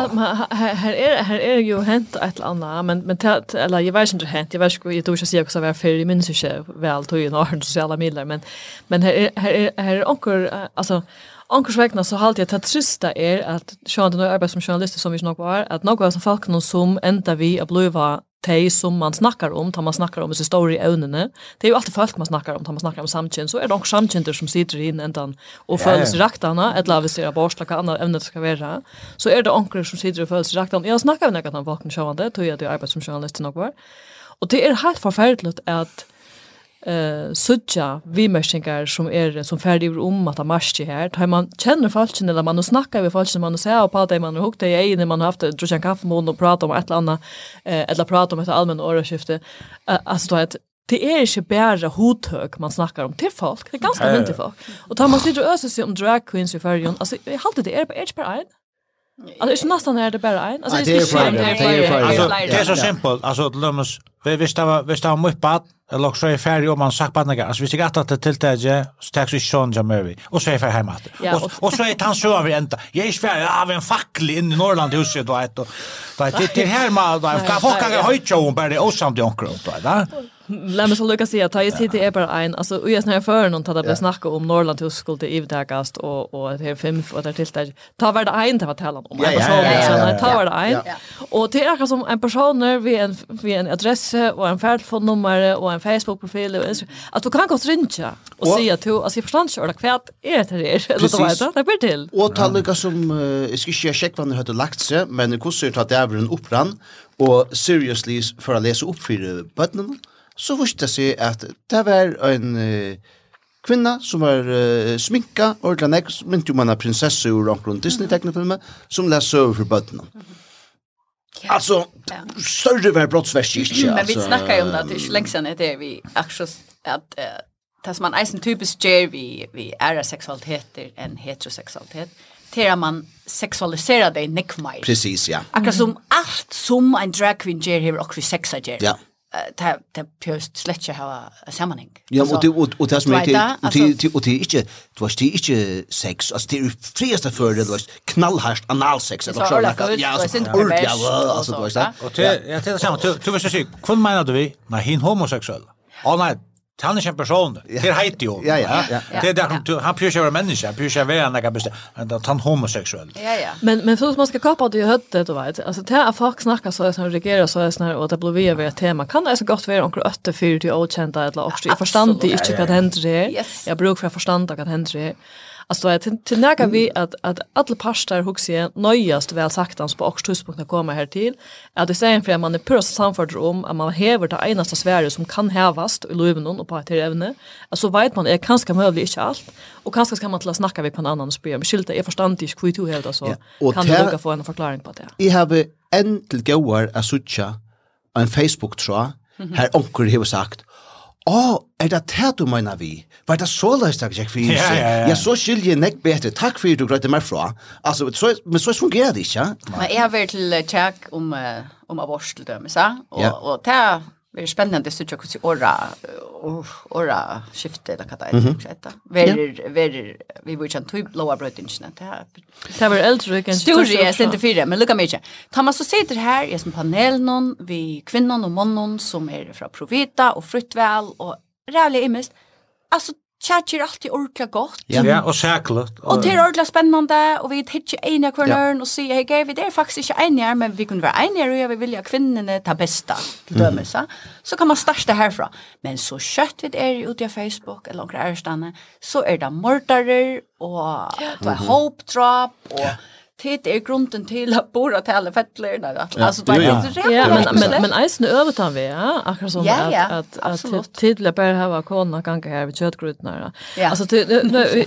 Här är här är ju hänt ett eller annat men men eller jag vet inte hänt. Jag vet inte jag tror jag säga också vad för i minns inte väl tog ju några sociala medier men men här är här här onkel alltså onkurs vegna så halt jag att trista är att sjön den arbeid som journalist som vi snackar var, att något som folk någon som ända vi att bliva de som man snackar om, tar man snackar om dessa story ämnena. Det är ju alltid folk man snackar om, tar man snackar om samkyn, så är det också samkynter som sitter in ändan och ja, följs ja. raktarna, eller vi ser abort, eller annat ämne det ska vara. Så är det onkel som sitter och följs raktarna. Jag snackar med något om vakna sjövande, tog jag det arbete som journalist nog var. Och det är helt förfärligt att eh sucha vi märkningar som är som färdig om att ha marsch här tar man känner falsken eller man snackar vi falsken man säger och pratar man har det ei inne man har haft tror jag kaffe med och prata om ett eller annat eh eller prata om ett allmänt årsskifte alltså att det är inte bara hottök man snackar om till folk det är ganska mycket folk. Och tar man sitter och öser sig om drag queens i färgen alltså jag har alltid det är på edge per en? Alltså inte nästan är det bara en. Alltså det är flera. Alltså det är så simpelt. Alltså det lämnas Vi visste var visst var mycket bad. Eller också är färdig om man sagt bad något. Alltså vi ska att det tilltäge så tax så sån jag med. Och så är för hemma. Och och så är han så över ända. Jag är färdig av en facklig in i Norrland huset då ett. Då det det här med då kan folk kan höjt ju om bara och samt jonkro då. Låt mig så lycka säga att jag sitter är bara en. Alltså och jag snär för någon tar det bara snacka om Norrland hus skulle det ivtäkast och och det är fem och där till där ta var det en det var talan om. En person så när ta var det en. Och det är som en person när vi en vi en adress och en färdfonnummer och en Facebook profil och att du kan gå runt och se att du alltså jag förstår inte eller kvärt är det det eller vad det det blir till och ta lucka som jag ska inte checka vad det har lagt sig men hur ser det att det är en uppran och seriously för att läsa upp för bötterna så visste jeg seg at det var en uh, kvinna som var uh, sminka, ordla nek, mynt jo man er prinsesse ur omkron Disney-teknefilmer, som leser over for bøttene. Ja, altså, ja. større var brottsverst ikke. Men vi snakker jo om det, det er ikke lengst enn det vi akkurat, at uh, det som man eisen typisk gjør vi, vi æra seksualiteter enn heteroseksualitet, til at man seksualiserer det nekk mer. Precis, ja. Akkurat som alt som en drag queen gjør, hever okkur sexa gjør. Ja ta ta pjøst slett ikke ha. Ja, og det og og det som er det og det ikke du har ikke sex, altså det er frieste for det, du har knallhardt analsex eller så der. Ja, altså ordentlig, altså du har ja. Og det ja, det er sjá, samme. Du du vil si, hva du vi? Na hin homoseksuell. Å nei, han är en person. Det är hejt ju. Ja, ja, ja. Det är där han pyrsar vara människa, han pyrsar vara en läkare bestämt. Han är homosexuell. Ja, ja. Men, men så man ska kapa det i hört det, du vet. Alltså, det är folk snackar så här, reagerar så här, och det blir vi över ett tema. Kan det så gott vara omkring ötte fyra till åkända eller också? Jag förstår inte vad det händer här. Jag brukar för att förstå vad det händer här. Alltså det till till näka vi att att alla pastar huxar nöjast väl sagt ans på oxtuspunkten komma här till. Att det säger för man är på samförd om att man häver det enaste sväre som kan hävast i luven och på ett evne. Alltså vet man är kanske möjligt inte allt och kanske ska man till att snacka vi på en annan spel. Men skilta är förståndigt hur du hävdar så kan du lugga få en förklaring på det. I har en till goar att sucha en Facebook tror här onkel har sagt Åh, oh, er det det du mener vi? Var det så løst jeg ikke fyrir? Ja, ja, ja. ja, så skiljer jeg nek bedre. Takk for at du grøyte meg fra. Altså, så, men så fungerer det ikke. Men jeg har vært til tjekk om, om abort til dømes, ja? Og, ja. og det Det är spännande att söka hur ora ora skifte eller vad det är rätt. Ver ver vi vill ju inte låga brödingen det här. Det var äldre kan. Stor är inte fyra men lucka mycket. Thomas man så sitter här är som panel någon vi kvinnan och mannen som är från Provita och Fruktväl och rävlig imist. Alltså Tjatj alltid ordentlig godt. Ja, ja og sæklet. Og det er ordentlig spennende, og vi er ikke enige hver nøren, og sier, hei, vi er faktisk ikke enige, men vi kunne være enige, og vi vill vilja kvinnene ta besta til dømelse. Mm. Så kan man starte herfra. Men så kjøtt vi er ute av Facebook, eller noen ærestene, så er det mordarer, og det er håpdrap, og... Ja tid är grunden till att bora till fettlärna alltså det är inte rätt men men isen övertar vi ja. Akkurat som att att att till bara ha kona kan här vid köttgrytorna alltså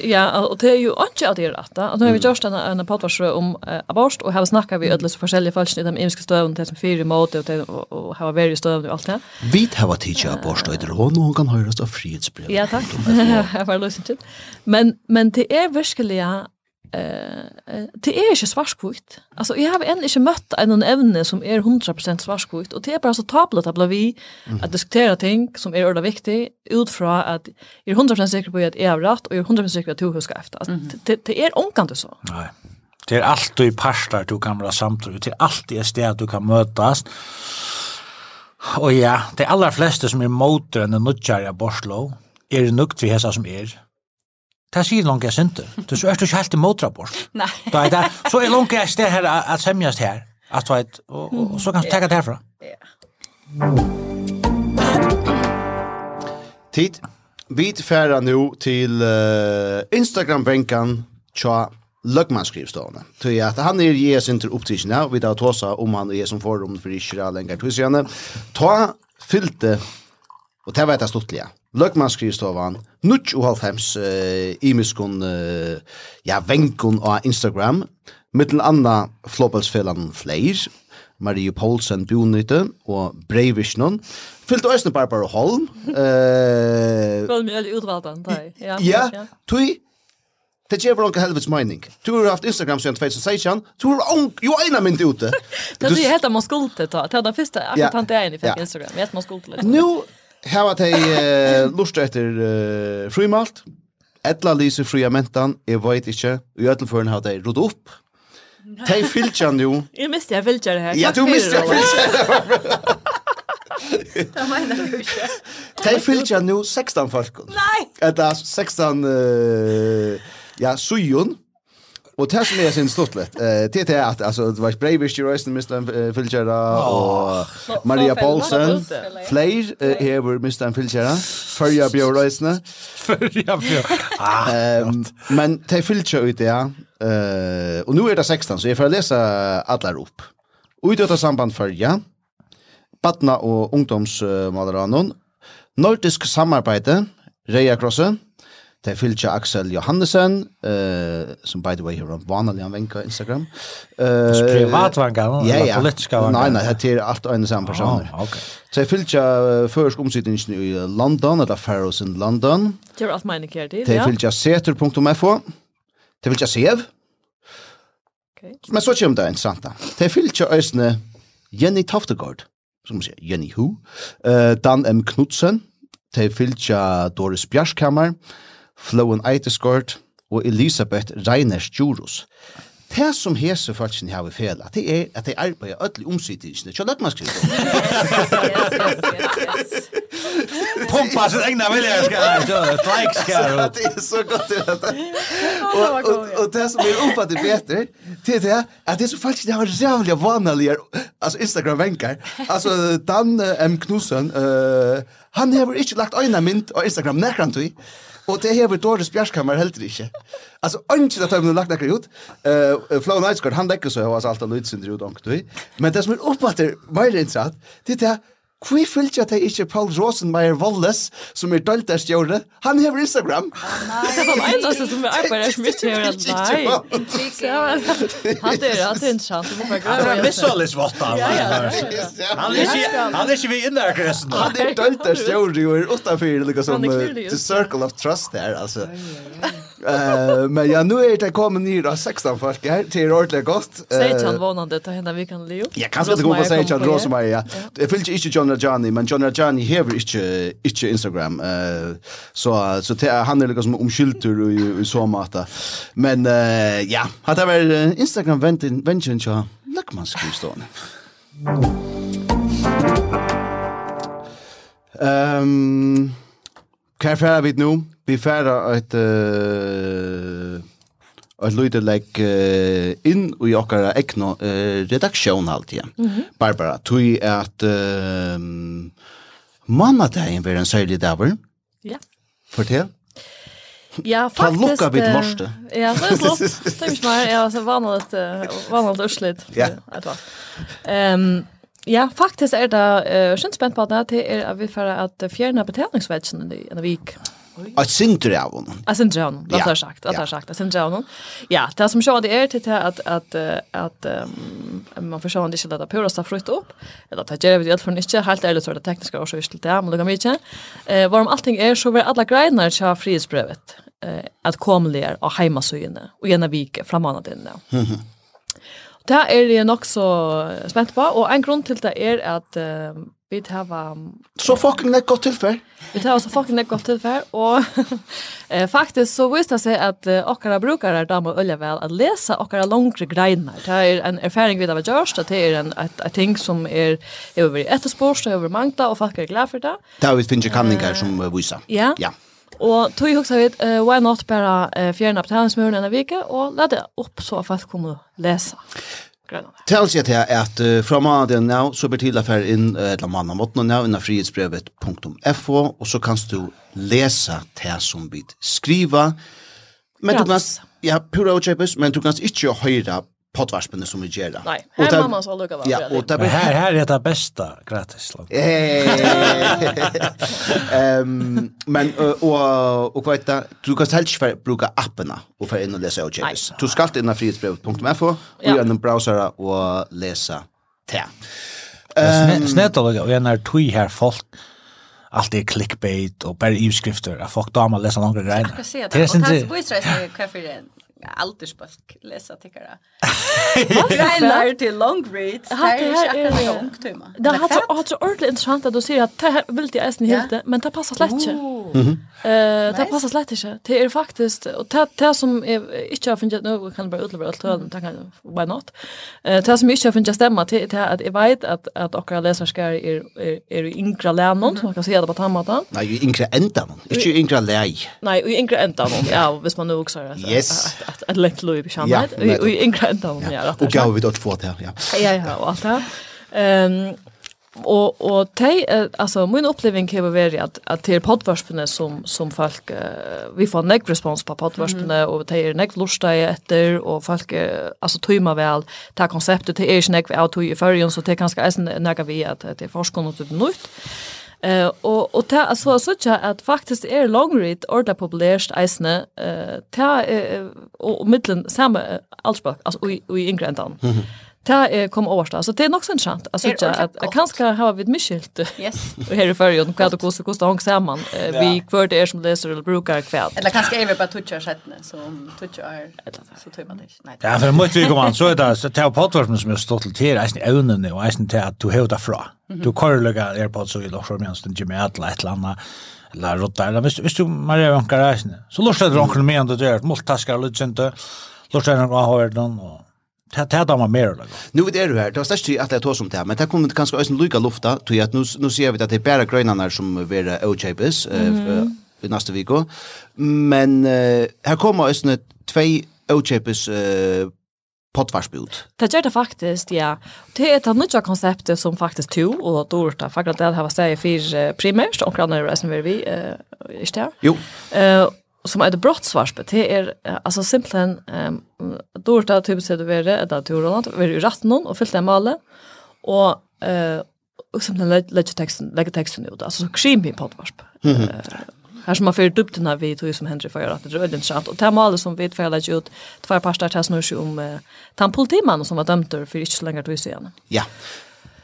ja. Och det är ju inte att det är rätt att nu har vi just en en podcast om abort och har snackat vi ödlös olika fall i de emiska stöven till som fyra mot och och ha varit stöv och allt det vi har att teacha abort och det noen kan höras av frihetsbrev ja tack var lustigt men men det är verkligen eh det är inte svarskvitt. Alltså jag har än inte mött en ämne som är 100% svarskvitt och det är bara så tablet att bli vi att diskutera ting som är ordentligt viktigt utifrån att är 100% säker på att jag har rätt och är 100% säker på att du huskar efter. Alltså, det, det är omkant så. Nej. Det är alltid i parstar du kan vara samtidigt. Det är alltid ett sted du kan mötas. Och ja, det är allra flesta som är motor än en nudgare borslo. är det nukt vi hesa som är. Det sier langt jeg synte. Du så er du ikke helt i motraport. Nei. Da er det, så er langt jeg sted her at semjast her. At, og, og, og så kan du tagga det herfra. Ja. Tid. Vi færa nu til uh, Instagram-bänkan tja Lögmanskrivstående. Tøy at han er i sin til opptidsen og vi tar tåsa om han er som forum for ikke det lenger tøysene. Ta fylte, og det var etter stortlige, Løgmannskristovan, nutj og halvfems uh, imiskun, uh, ja, venkun av Instagram, mittel anna Flåbelsfellan Fleir, Marie Poulsen Bjornite og Breivishnun, fyllt òsne Barbara Holm. Uh, Gål mjöl utvaldan, tøy. Ja, ja. tøy, Det ger väl helvets mening. Du har haft Instagram sedan 2016. Du har onka, jo ena mynd ute. Det är helt att man skulle ta. Det var den första akkurat han inte är inne i Instagram. Jag vet man skulle ta. Nu Här att uh, lustar efter uh, frimalt. Etla lyser fria mentan, jag vet inte. I ödelfören har jag råd upp. De fyllt nu. Jag miste jag filtrar det här. Ja, du miste jag filtrar. Jag menar det inte. Nu 16 folk. Nej! Eller 16, uh, ja, sujon. Och det som är sin stortlet. Eh det är att alltså det var Breivik i Rösten Mr. Filchera och Maria Paulsen. Flair här var Mr. Filchera. Förja Björn Rösten. Förja Björn. Ehm men det Filchera ut det. Eh och nu är det 16 så jag får läsa alla rop. Ut det samband för ja. Patna och ungdomsmalaran. Nordisk samarbete. Reja Krossen. Det er fyllt Axel Johannesen, uh, som by the way har en vanlig anvenka Instagram. Uh, privat vanka, ja, ja. politiska vanka? Nei, nei, det er alt en samme personer. Ah, okay. Det er fyllt uh, først omsidningen i London, eller Faroes in London. Det er alt mine kjær til, ja. Det er fyllt seter.fo. Det er fyllt sev. Okay. Men så kommer det interessant da. Det er fyllt øsne Jenny Toftegård, som man sier Jenny Hu, uh, Dan M. Knudsen, det er fyllt Doris Bjarskammer, Flowen Eiteskort og Elisabeth Reiners Djurus. Det som hese falskene har vi fel, det er at de arbeider ødelig omsidningsene, ikke løtt man skriver. Pumpa sin egna vilja, like skal Det er så godt det dette. Og, og, og det som er oppfattet bedre, det er det at det som falskene har rævlig vanlige, altså Instagram-venker, altså Dan M. Knudsen, uh, han har ikke lagt øyne mynd og Instagram nekrantøy, Och det här var Doris Bjärskammar helt inte. Alltså inte att han lagt några ut. Eh Flow Nightsguard han lägger så har allt lite synd ut onkel. Men det som är uppe att det är mer intressant. Det är Kvi fylgja det ikkje Paul Rosenmeier Walles, som er døltest gjorde? Han hever Instagram. Nei, det var en av som er arbeider som ikke hever det, nei. Han er alltid en chans. Han er missallisvatta. Han er ikke vi inne her kressen. Han er døltest gjorde jo utenfor, liksom, the circle of trust der, altså. Eh men ja nu är det kommer ni då 16 folk här till ordentligt gott. Sejan vånande ta hända vi kan Leo. Jag kan inte gå på Sejan Rosemary. Ja. Det finns inte John Johnny men John Johnny har inte inte Instagram. Eh så så det han är liksom omskylter i i så matta. Men ja, hade väl Instagram vänt vänchen så Lackmans skrivstone. Ehm Kan jag färra vid nå? vi færa et uh, et lyde legg uh, inn i okkara ekno uh, redaksjon alltid. Barbara, tog at uh, mannadagen var en særlig daver. Ja. Fortell. Ja, faktiskt. Ta lukka vid morste. Ja, så är flott. Det är inte mer. Jag har vanligt, vanligt ursligt. Ja. Um, Ja, faktisk er det uh, skjønt spent på det, det er at vi får at fjerna betalingsvetsen i en vik. Ett sinter av honom. Jag sinter av honom, det har sagt. Det har sagt, ett sinter av honom. Ja, det som jag det är till att, att, att um, man förstår inte att det puraste frukt upp. Eller att det gör vi i alla fall inte. Helt ärligt så är det tekniska och så just det, men det kan vi inte. Eh, varom allting är så är alla grejerna till frihetsbrevet. Eh, att komma ner och hemma. Och gärna vika framåt inne. Mm -hmm. Det er jeg nok så spent på, og en grunn til det er at uh, vi tar um, Så fucking det godt tilfell. Vi tar også fucking det er godt tilfell, og eh, faktisk så viste det seg at uh, okkara brukere da må øye vel at lese okkara langre greiner. Det er en erfaring vi da var gjørst, det er en, et, et ting som er over etterspårs, det er over mangta, og folk er glad for det. Det er vi finner kanninger som viser. Ja. Ja. Og tog hugsa vi, uh, why not bara uh, fjerne på tællingsmøren enn vike, og la det opp så at folk kommer läsa. lesa. Tell jeg til at uh, fra mannen nå, så blir til affær inn, uh, eller mannen måten nå, innan frihetsbrevet.fo, og så kan du lese det som vi skriva. Men Gratis. du kan, ja, pura og kjøpes, men du kan ikke høre pottvarspene som vi gjør. Nei, her er mamma så lukket var. Ja, og det blir... Her, her er det beste gratis. um, men, og, og hva er det? Du kan selv ikke bruke appene og få inn og lese utgjøres. Du skal inn av frihetsbrevet.fo og gjennom browsere og lese til. Um, Snett og lukket, og jeg er tog her folk allt är clickbait och bara utskrifter. Jag folk damer läsa långa grejer. Jag Det se det. Och tack så mycket för det aldersbøk lesa Jag Steinar till long read. Det er ikke akkurat långt tema. Det har så har så ordentligt intressant att du sier att det her vil jeg eisen helt, men det passar slett ikke. Eh, det passar slett inte. Det är faktiskt och det det som är inte har funnit nu kan bara utlova allt höll tack kan why not. Eh, det som inte har funnit stämma till det att jag vet att att och läsare ska är är i inkra lärnon som man kan se det på tammata. Nej, i inkra ändan. Inte ju inkra läj. Nej, i inkra ändan. Ja, visst man nu också att att att lätt lov i samhället. I inkra ändan. Ja, och gav vi då två det. Ja. Ja, ja, och allt det. Ehm Och och te alltså min upplevelse har varit att att till poddvarspene som som folk vi får neck respons på poddvarspene mm. och te är näck lusta efter och folk alltså tömma väl ta konceptet te är näck out i förrjun så te kanske är näck vi att det är forskon och nytt. Eh och och ta alltså så tjå att faktiskt är long read orda populärt isne eh ta och mitten samma allspråk alltså i i ingrantan. Mm -hmm. Det kom over så det är också intressant att söka att kanske har vi ett misskilt. Yes. Och här i förrigen kvad det kosta kosta hon samman vi kvart är som läser eller brukar kvad. Eller kanske är vi bara touchar sätten så touchar så tror man det Nej. Ja, för mycket vi kommer så där så tar podcasten som är stort till till är ävnen nu är inte att du hör fra. Du kör lägga airpods så i lock från minst inte med att lätt landa eller rotta eller visst visst du Maria vankar är så lustar det onkel med ändå det multitaskar lite inte. Lustar någon har hört någon och Det här damer mer. Nu vet du här. Det var störst att det tog som det. Men det kommer kanske ösen lycka lufta. Tog att nu, nu ser vi att det är bara grönarna som är åkjäpes eh i nästa vecka. Men här kommer ösen två åkjäpes eh pottvarsbud. Det gör det faktiskt, ja. Det är ett nytt koncept som faktiskt tog och då er det faktiskt det har vært seg i fire primært, og kraner er som vi, är det? Jo. Eh som är det brottsvarspe, det är alltså simpelthen ehm um, dåligt att typ sätta vara att att göra något vara ju rätt någon och fyllt det male och eh och simpelthen lägga texten lägga texten ut alltså så krim i poddvarsp. Mm -hmm. uh, här som man för upp den vi tog som Henry för att det är väldigt intressant och det målet som vi får lägga ut två parter här snurrar sig om eh, Tampolitimannen som var dömd för inte så länge då ju sen. Ja.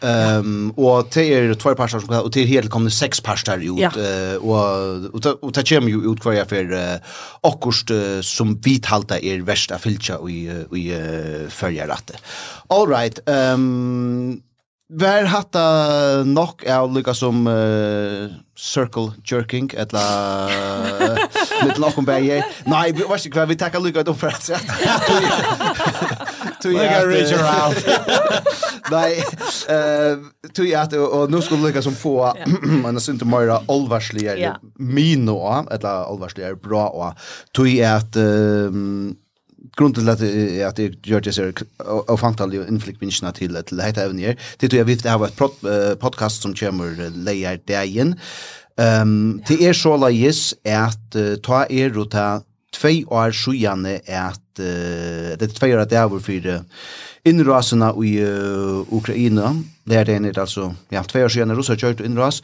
Ehm och det är två parter som och det helt kommer sex parter ut eh och och det kommer ju ut kvar för akkurst som vi halta är värsta filcha i i följer rätt. All right. Ehm Vær hatta nok er lukka som uh, circle jerking etla uh, litt nok om bæg Nei, vi var ikke vi takka lukka ut om for at Tog jag Richard Ralph. Nej, eh tog jag och nu skulle lyckas som få en synd mer allvarsliga mino eller allvarsliga bra och tog jag att grund till att att det gör det så och fantal ju inflikt minna til til även evnir. Det tror jag vi har ett podcast som kommer leier dagen. Ehm det er så leis att ta er og ta två år sjujane at eh det två att det är för inraserna i Ukraina. Där det är alltså ja två år sedan ryssar kört inras.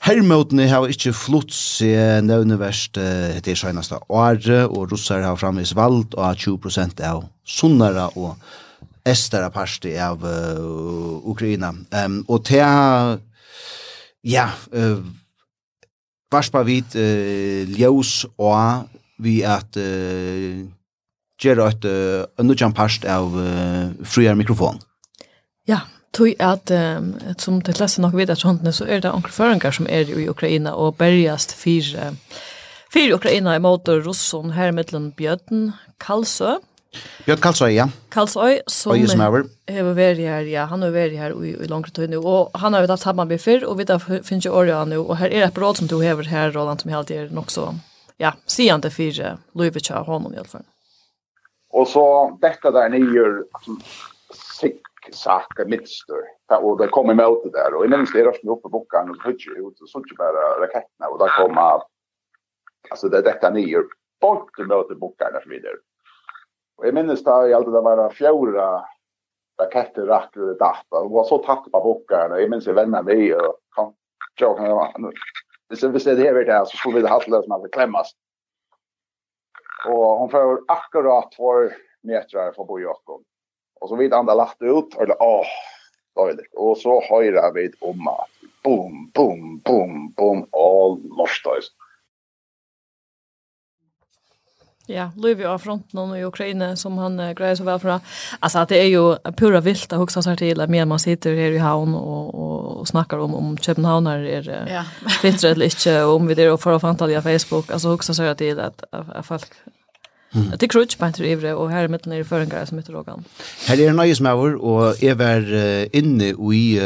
Hermotene har ikke flott seg nøvneverst uh, det seneste året, og russere har fremvis valgt og 20% av sunnere og estere parste av uh, Ukraina. Um, og til ja, uh, varspa vid uh, ljøs og vi at uh, gjør et uh, nødjan parst av uh, frier mikrofon. Ja, tog at, um, som det leste nok vidt at sånt, så er det onkel føringer som er i Ukraina og bergast fire, fire Ukraina imot russon her mittelen Björn Kalsø, Björn Karlsøy, ja. Karlsøy, som har vært her, ja, han har vært her i, i langere tøyne, og han har jo hatt sammen med før, og vi finner ikke året nå, og her er et råd som du hever her, Roland, som helt er nok så, ja, sigende fire, Løyvitsa, hånden i alle fall. Och så der där nio zigzag midstor. Och det kom emot det där. Och i minst det rörde mig upp på bokan och hudde ut och såg bara raketterna. Och där kom alltså det däckade nio bort emot bokan och så vidare. Och i minst där jag alltid var fjärra raketter rakt ur data. Och var så tatt på bokan. Och i minst jag vänner vi och kom. Jag kan ju vara. Det är så det här så skulle vi det hatt lösa med att klämmas. Och hon får akkurat två meter från Bojakob. Och så vid andra lagt ut eller åh dåligt. Och så höra vid om att boom boom boom boom all lost Ja, Louis av fronten i Ukraina som han uh, grejer så väl för. Alltså det är ju pura vilt att huxa sig till att man sitter här i havn och, och, och snackar om om Köpenhamn är äh, ja. fritt eller inte om vi det och för fantasia Facebook alltså huxa sig till att, att, att folk Mm. Det krutch på inte ivre och här mitten är förringar som heter Rogan. Här är nöjes med och är väl inne i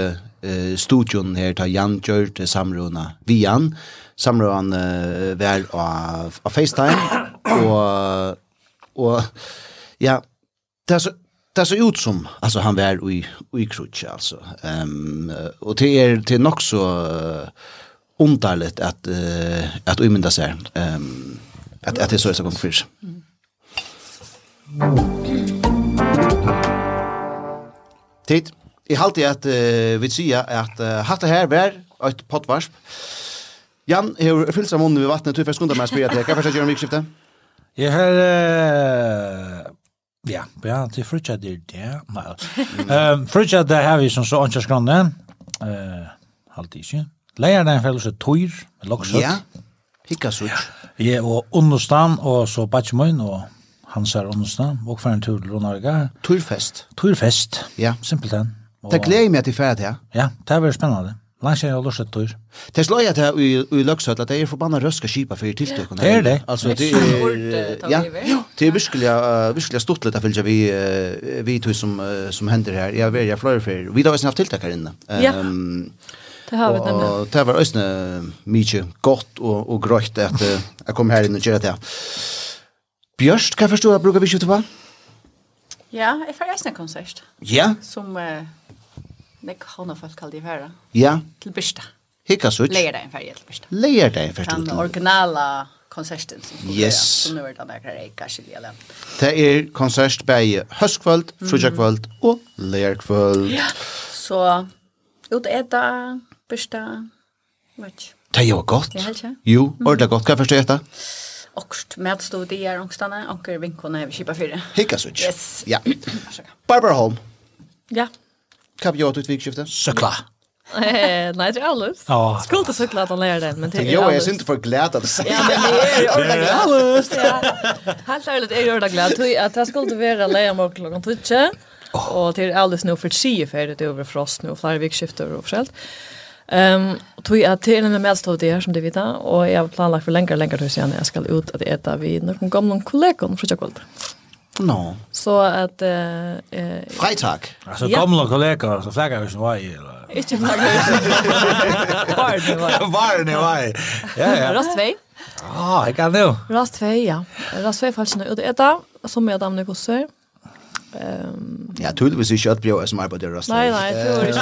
uh, studion här tar Jan Kjørt samrona. Vi Jan, samrøren uh, vær av, av FaceTime, og, og ja, det er så, det så ut som alltså han var i i krutch alltså. Ehm um, och det är det är nog så uh, underligt att uh, att umynda sig. Ehm um, att att det så är så gång fisk. Tid. Jag halte att uh, vi sier att uh, hatt det her var et pottvarsp. Jan, har fyllt seg munnen ved vattnet, du får skundet meg å spørre til. Hva først gjør om vikskiftet? Jeg har... Ja, ja, til frutja det, ja. Um, frutja det har vi som så åndsja skrannet. Uh, Halt ikke. Leier den felles et tøyr, med loksut. Ja, hikka sutt. Ja, og understand, og så Batchmøyn, og hans er understand, og for en tur til Ronarga. Tøyrfest. Tøyrfest, ja. simpelthen. Det gleder meg til ferdig, ja. Ja, det er veldig spennende. Langt jeg har lyst til Det slår jeg til i Løksøt at det er forbannet røske skipa for tiltøkene. Det er det. Altså, det er, ja, det er virkelig, uh, virkelig stort litt, jeg vi, uh, vi to som, uh, som hender her. Jeg vil jeg flere for. Vi har også haft tiltak her inne. Ja. Um, det har vi nemlig. Og det var også mye godt og, og grøyt at uh, jeg kom her inn og gjør det. Bjørst, hva forstår jeg bruker vi ikke på? Ja, jeg får reisende konsert. Ja? Som... Uh, Nek hana folk kallt i færa. Ja. Til Birsta. Hikka sutt. Leir deg en færa til Birsta. Leir deg en færa til Den originala konserten som skulle yes. Som nu er den der reika skilja dem. Det er konsert bei høstkvöld, frujakvöld mm. og leirkvöld. Ja. Så, ut eta, er da Birsta. Vet Det er jo godt. Det er ikke. Jo, og det godt. Hva forstår jeg etter? Okst med at stod i er ångstene, og vinkene vi kjipa fire. Hikka sutt. Yes. Ja. Barbara Holm. Ja. Kan jag ta ett vikskifte? Cykla. Nej, det är allus. Skulle inte cykla att han lär den, men det är allus. Jag är inte för glad att det. Ja, men det är ju ordentligt allus. Helt ärligt är gör det glad. Att jag skulle vara lära mig klockan tutsch. Och det är nu för tio färdigt över frost nu, flera vikskifter och försäljt. Ehm, tog jag till en medstånd det här som du vet och jag har planlagt för längre längre hus sedan jag ska ut att äta vid någon gamla kollegor från Tjockvold. No. Så at eh eh Freitag. Alltså gamla ja. kollegor så flaggar ju snart i eller. Inte mer. Var det var det var. Ja ja. Rast 2. Ah, jag kan det Rast 2, ja. Rast 2 fallet nu. ut är där som jag damne kusser. Ehm um, Ja, tull vi sig att bli oss mer på det rast. Nej, nej, det är ju.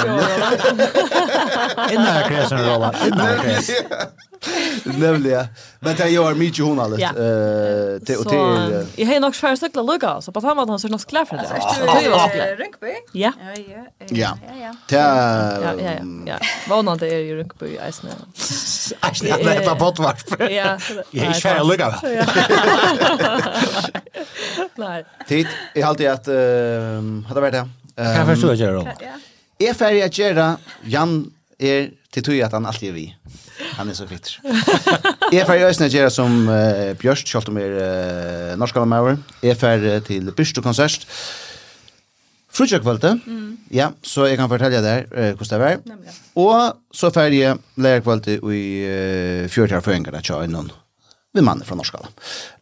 Inna kräsen rolla. Inna kräsen. Nämligen. Men det gör mycket hon allt. Eh till och till. Jag har nog svär cykla lucka så på han var han så nog klar för det. Det var så Rönkby. Ja. Ja ja. Ja. Ja ja ja. Vad det är ju Rönkby i Isne. Isne är det på botvart. Ja. Jag svär lucka. Nej. Tid är alltid att eh hade varit det. Kan förstå jag då. Är färja Jera Jan är til tog att han alltid är vi. Han er så fitter. Jeg fer i Øysene gjør som uh, Bjørst, selv om jeg er uh, norsk av alamauer. Jeg fer uh, til Byrstokonsert. Frutjøkvalgte, mm. ja, så jeg kan fortelle der uh, hvordan det er. Og så fer jeg lærkvalgte i uh, fjørtjærføringene til noen vi mannen fra Norskala.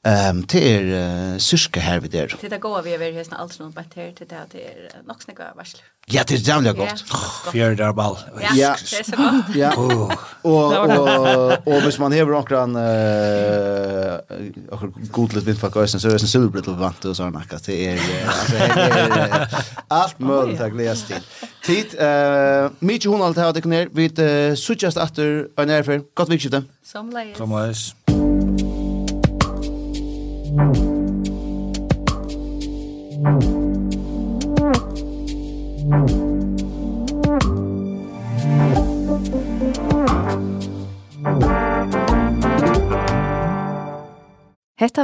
Um, till er uh, syrske her vi der. Til det går vi över hästen allt någon bättre här til det at här till nog snäga varsel. Ja, det er jævlig godt. Fjärde der ball. Ja, det er så godt. Ja. Og, og, og hvis man hever några uh, eh god lite för kösen så er det en silverbrett og vant og sånn akkurat. det er, alt mulig til å glede glädjas til. Tid uh, mye hun alt her, det kan jeg. Vi uh, suggest etter, og nærfer. Godt vikskifte. Som leis. Som leis. Hetta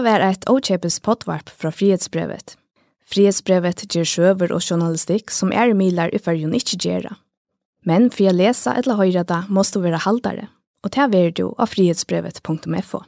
var eit åkjepes potvarp fra Frihetsbrevet. Frihetsbrevet ger sjøver og journalistikk som er milar i fyrjun ikkje gjerra. Men for å lese eller høyre det, måste du være haldare, og det er du av frihetsbrevet.fo.